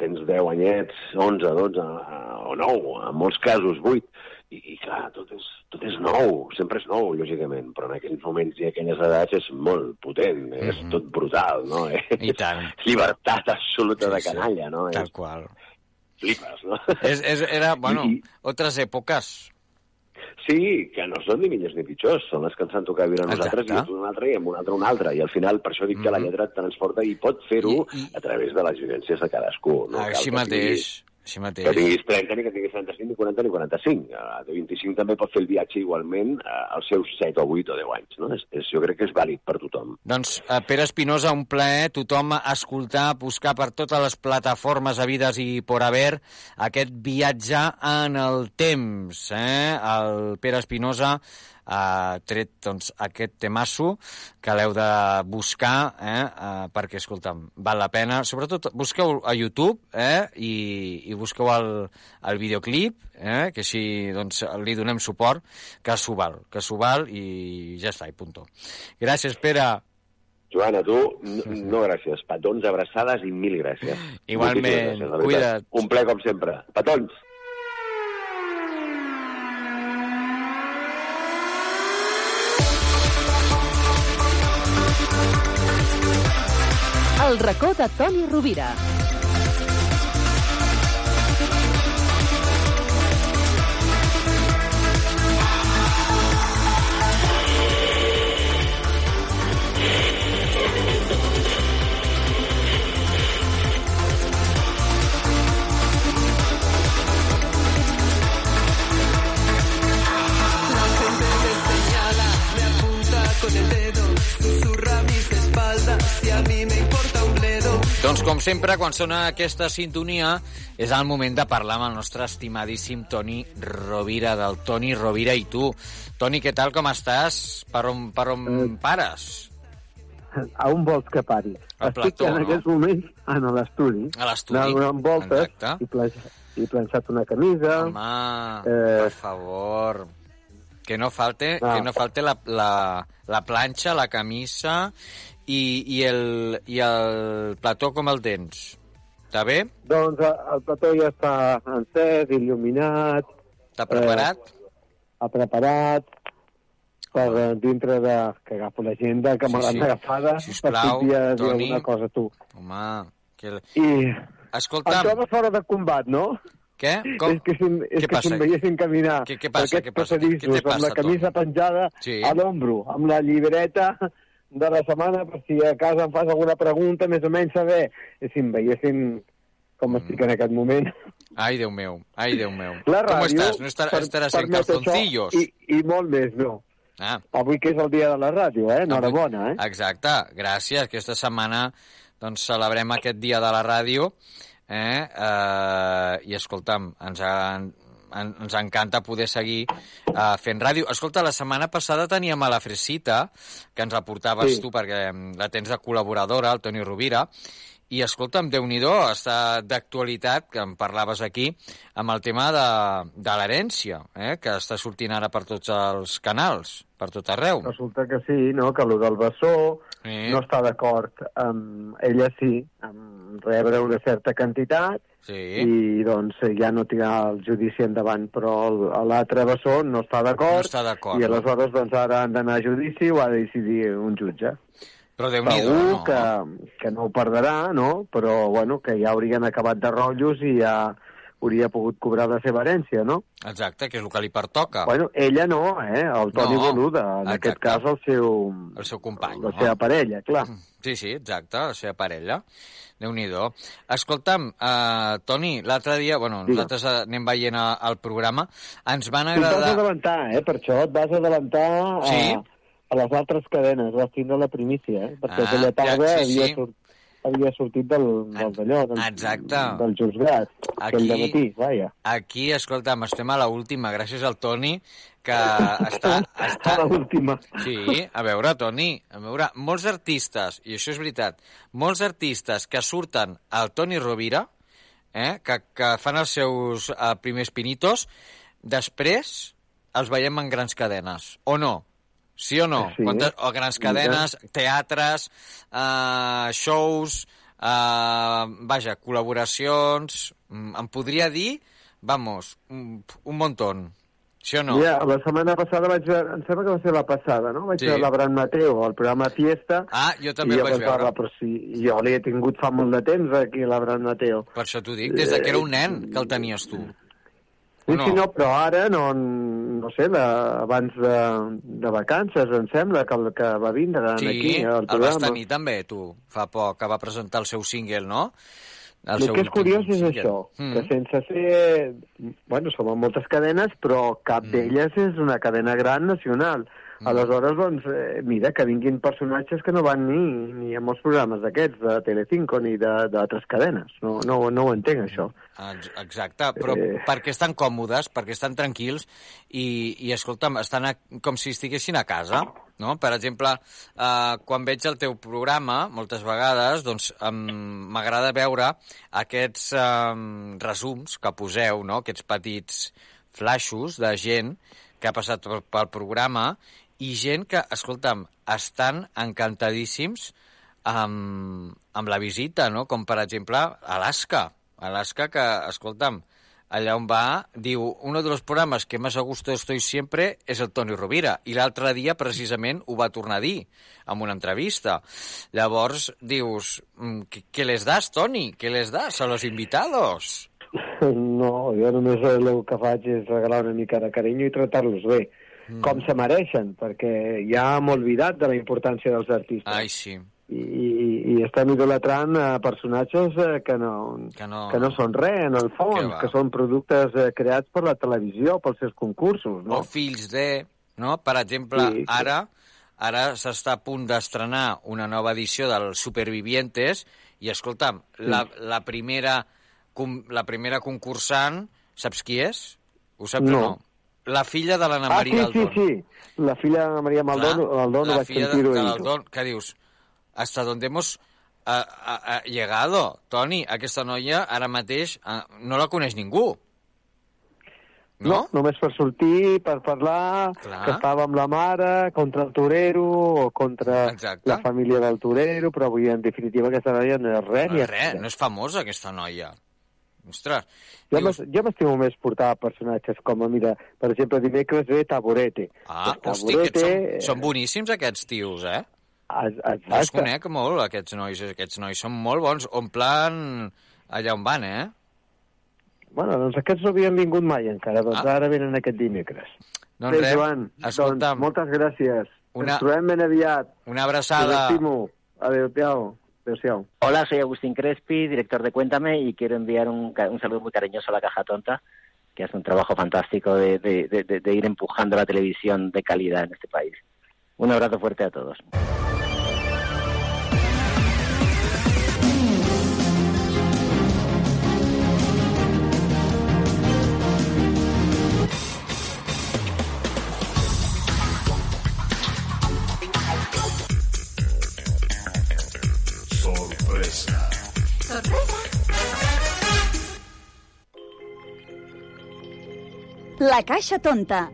tens 10 anyets, 11, 12 eh, o 9, en molts casos 8, i, i clar, tot és, tot és nou, sempre és nou, lògicament, però en aquells moments i aquelles edats és molt potent, és tot brutal, no? I [LAUGHS] tant. És llibertat absoluta de canalla, no? Tal És, qual. flipes, no? És, és, era, bueno, otras épocas. Sí, que no són ni millors ni pitjors, són les que ens han tocat viure a nosaltres Exacte. i un altre i amb un altre un altre. I al final, per això dic que la lletra et transporta i pot fer-ho a través de les vivències de cadascú. No? Així mateix, tinguis- així mateix. Que tinguis 30, ni que tinguis 35, ni 40, ni 45. A de 25 també pot fer el viatge igualment eh, als seus 7 o 8 o 10 anys. No? És, és, jo crec que és vàlid per tothom. Doncs, eh, Pere Espinosa, un plaer tothom escoltar, buscar per totes les plataformes havides i por haver aquest viatge en el temps. Eh? El Pere Espinosa ha tret doncs, aquest temasso que l'heu de buscar eh? eh, perquè, escolta'm, val la pena. Sobretot, busqueu a YouTube eh? I, i busqueu el, el videoclip, eh? que així doncs, li donem suport, que s'ho val, que s'ho val i ja està, i punto. Gràcies, Pere. Joana, tu, no, no gràcies. Petons, abraçades i mil gràcies. Igualment, gràcies, cuida't. Un ple com sempre. Petons! El racó de Toni Rovira. Doncs com sempre, quan sona aquesta sintonia, és el moment de parlar amb el nostre estimadíssim Toni Rovira, del Toni Rovira i tu. Toni, què tal, com estàs? Per on, per on Eh, pares? A on vols que pari? Al Estic plató, en no? aquests moments en l'estudi. A l'estudi, donant voltes exacte. i, planxa, i planxat una camisa. Home, Eh. per favor. Que no falte, Ah. que no falte la, la, la planxa, la camisa i, i, el, i el plató com el tens. Està bé? Doncs eh, el plató ja està encès, il·luminat. Està preparat? Eh, ha preparat per eh, dintre de... que agafo l'agenda, que me Sí, l'han sí. agafada, per Sisplau, dir Toni. alguna cosa tu. Home, que... I... Escolta'm. Et trobes fora de combat, no? Què? Com? És que si, és que passa? si em veiessin caminar Què- què passa? per Què passa? Què- què passa, amb la camisa penjada Sí. a l'ombro, amb la llibreta de la setmana, per si a casa em fas alguna pregunta, més o menys saber si em veiessin com estic en aquest moment. Ai, Déu meu, ai, Déu meu. La Com ràdio estàs? No estar, per- estaràs en permet això calzoncillos? I, I molt més, no. Ah. Avui que és el dia de la ràdio, eh? Enhorabona, eh? Exacte, gràcies. Aquesta setmana doncs, celebrem aquest dia de la ràdio eh? Eh, i escolta'm, ens, en, en, ens encanta poder seguir eh, fent ràdio. Escolta, la setmana passada teníem a la Fresita, que ens la portaves Sí. tu perquè mm, la tens de col·laboradora, el Toni Rovira, i escolta'm, déu nhi està d'actualitat, que em parlaves aquí, amb el tema de, de l'herència, eh? que està sortint ara per tots els canals, per tot arreu. Resulta que sí, no? que el del bessó Sí. no està d'acord amb ella sí, amb rebre una certa quantitat Sí. i doncs ja no tindrà el judici endavant, però l'altre bessó no està No d'acord d'acord. i aleshores doncs ara han d'anar a judici o ha de decidir un jutge. Però déu nhi no? que, que no ho perdrà, no? però bueno, que ja haurien acabat de rotllos i ja hauria pogut cobrar la seva herència, no? Exacte, que és el que li pertoca. Bueno, ella no, eh? El Toni No, Boluda, en exacte. aquest cas el seu... El seu company. La seva parella, clar. Sí, sí, exacte, la seva parella. déu nhi Escolta'm, uh, Toni, l'altre dia, bueno, Digue'm. nosaltres eh, anem veient a- el programa, ens van Tu et vas agradar... adelantar, eh? Per això et vas adelantar a, Sí? a les altres cadenes, vas tindre la primícia, eh? Perquè Ah, aquella tarda ja, sí, havia, sí. Sort, havia sortit del, del d'allò, del, Exacte. del aquell Aquí- matí, vaja. Aquí, escolta'm, estem a la última, gràcies al Toni, que està... [LAUGHS] està... A l'última. Sí, a veure, Toni, a veure, molts artistes, i això és veritat, molts artistes que surten al Toni Rovira, eh, que, que fan els seus eh, primers pinitos, després els veiem en grans cadenes, o no? Sí o no? Sí. Quantes, o grans cadenes, teatres, eh, shows, eh, vaja, col·laboracions... mm, Em podria dir, vamos, un, un montón. Sí o no? Mira, la setmana passada vaig veure, em sembla que va ser la passada, no? Vaig Sí. sí. veure l'Abraham Mateo, al programa Fiesta. Ah, jo també el vaig veure. Però si jo l'he tingut fa molt de temps, aquí, l'Abraham Mateo. Per això t'ho dic, des de que era un nen que el tenies tu. Sí, no? sí, no, però ara, no, no sé, la, abans de, de vacances, em sembla, que, el- que va vindre Sí, aquí al el vas programa. tenir també, tu, fa poc, que va presentar el seu single, no? El, que és curiós és single. això, Mm. que sense ser... Bueno, som en moltes cadenes, però cap Mm. d'elles és una cadena gran nacional. Aleshores, doncs, eh, mira, que vinguin personatges que no van ni, ni a molts programes d'aquests, de Telecinco, ni de- d'altres cadenes. No, no, no ho entenc, això. Ex- Exacte, però Eh. perquè estan còmodes, perquè estan tranquils i, i escolta'm, estan a, com si estiguessin a casa, no? Per exemple, eh, quan veig el teu programa, moltes vegades, doncs m'agrada veure aquests eh, resums que poseu, no? Aquests petits flaixos de gent que ha passat pel, pel programa i gent que, escolta'm, estan encantadíssims amb, amb la visita, no? Com, per exemple, Alaska. Alaska, que, escolta'm, allà on va, diu, uno de los programas que más a gusto estoy siempre es el Toni Rovira. I l'altre dia, precisament, ho va tornar a dir en una entrevista. Llavors, dius, mm, ¿qué, qué les das, Toni? ¿Qué les das a los invitados? [LAUGHS] No, jo només el que faig és regalar una mica de carinyo i tractar-los bé, mm. com se mereixen, perquè ja hem oblidat de la importància dels artistes. Ai, sí. I, i, i estem idolatrant a personatges eh, que, no, Que no... que no són res, en el Que fons, va. que, són productes eh, creats per la televisió, pels seus concursos, no? o fills de... No? Per exemple, Sí, sí, sí. ara ara s'està a punt d'estrenar una nova edició del Supervivientes i, escolta'm, la, la, primera, com- la primera concursant, saps qui és? Ho saps No. o no? La filla de l'Anna ah, Maria sí, sí, Aldón. sí, la filla de Maria Maldón, Aldón, ho la vaig filla de, sentir-ho de ahir. l'Aldón, que dius, hasta donde hemos a, a, a llegado, Toni, aquesta noia ara mateix no la coneix ningú. No? no, només per sortir, per parlar, Clar. que estava amb la mare, contra el torero o contra Exacte. la família del torero, però avui, en definitiva, aquesta noia no és res. No, és res, no és famosa aquesta noia. Ostres, Jo m'estimo més portar personatges com, mira, per exemple, dimecres ve Taborete. ah, Pues hosti, Taborete, són, són boníssims aquests tios, eh? Jo els Exacte. conec molt, aquests nois, aquests nois són molt bons, omplen allà on van, eh? Bueno, doncs aquests no havien vingut mai encara, doncs Ah. ara venen aquest dimecres. Doncs Bé, Joan, escolta'm. doncs, moltes gràcies. Una- Ens trobem ben aviat. Una abraçada. Adéu-siau. Hola, soy Agustín Crespi, director de Cuéntame, y quiero enviar un, saludo muy cariñoso a la Caja Tonta, que hace un trabajo fantástico de- de ir empujando la televisión de calidad en este país. Un abrazo fuerte a todos. La Caixa Tonta.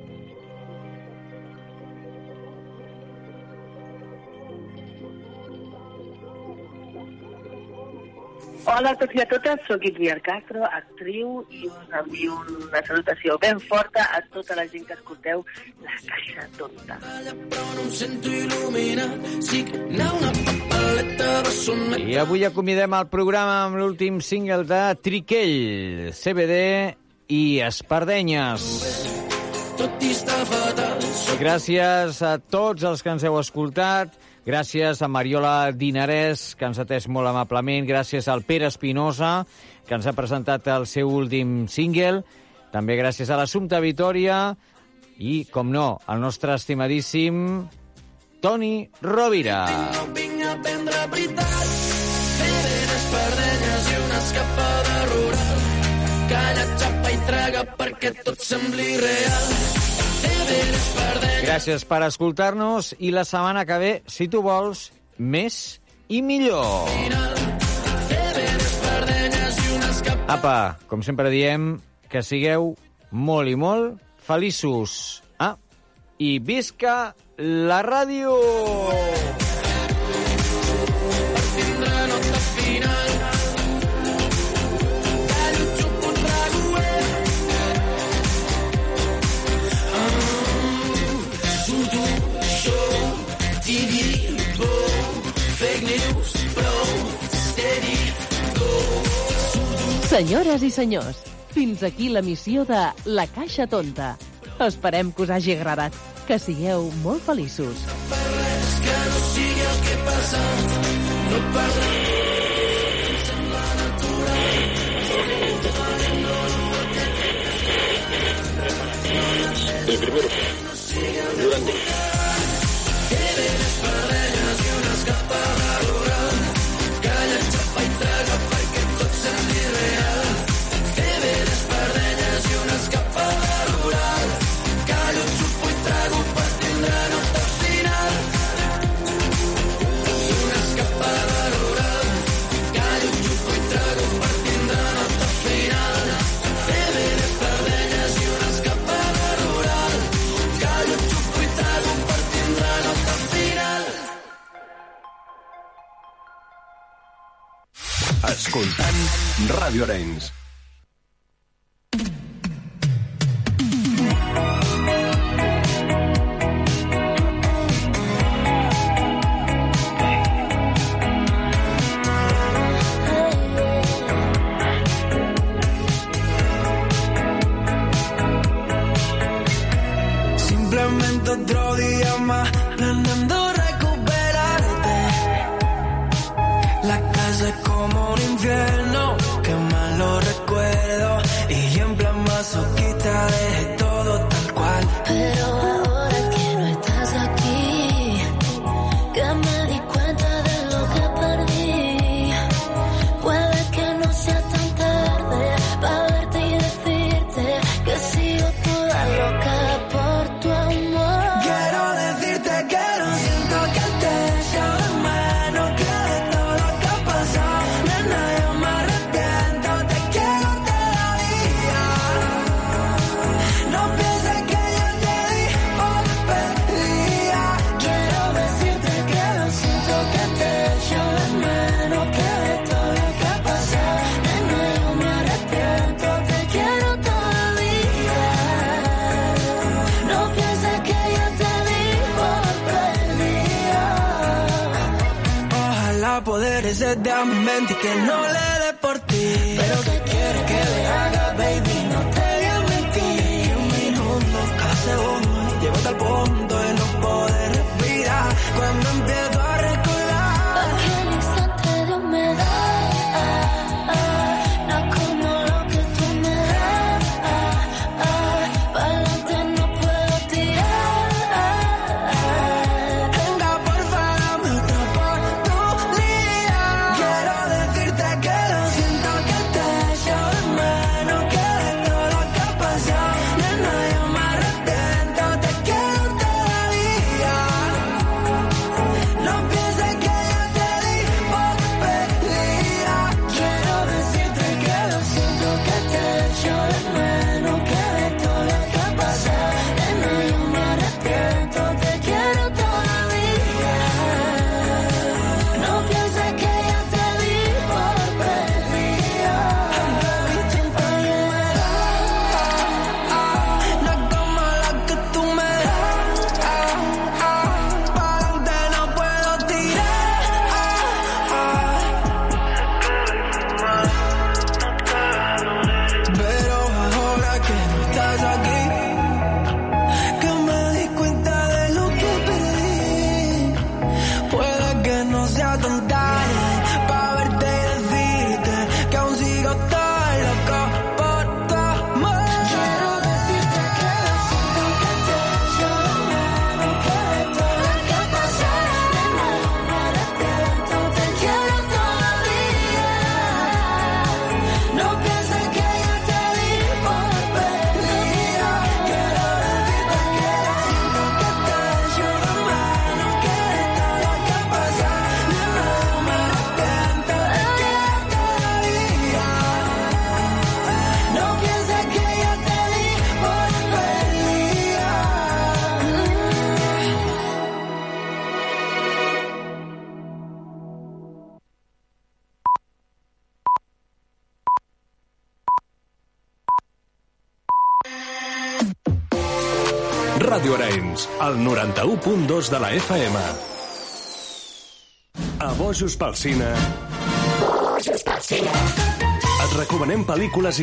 Hola a tots i a totes, sóc Itziar Castro, actriu, i us envio una salutació ben forta a tota la gent que escolteu La Caixa Tonta. I avui acomiadem el programa amb l'últim single de Triquell, CBD i Espardenyes. Gràcies a tots els que ens heu escoltat. Gràcies a Mariola Dinarès, que ens ha atès molt amablement. Gràcies al Pere Espinosa, que ens ha presentat el seu últim single. També gràcies a l'Assumpta Vitoria i, com no, al nostre estimadíssim Toni Rovira. Vinc a prendre veritat traga perquè tot sembli real Gràcies per escoltar-nos i la setmana que ve, si tu vols, més i millor. Apa, com sempre diem, que sigueu molt i molt feliços. Ah, i visca la ràdio! Senyores i senyors, fins aquí la missió de La Caixa Tonta. Esperem que us hagi agradat. Que sigueu molt feliços. res que no sigui el que passa no primero. Durante. Queden espardenyes i una escapada Escoltant Ràdio Arenys. Simplemente otro día más. Que no le 91.2 de la FM. A Bojos pel Cine Bojos pel Cine. et recomanem pel·lícules i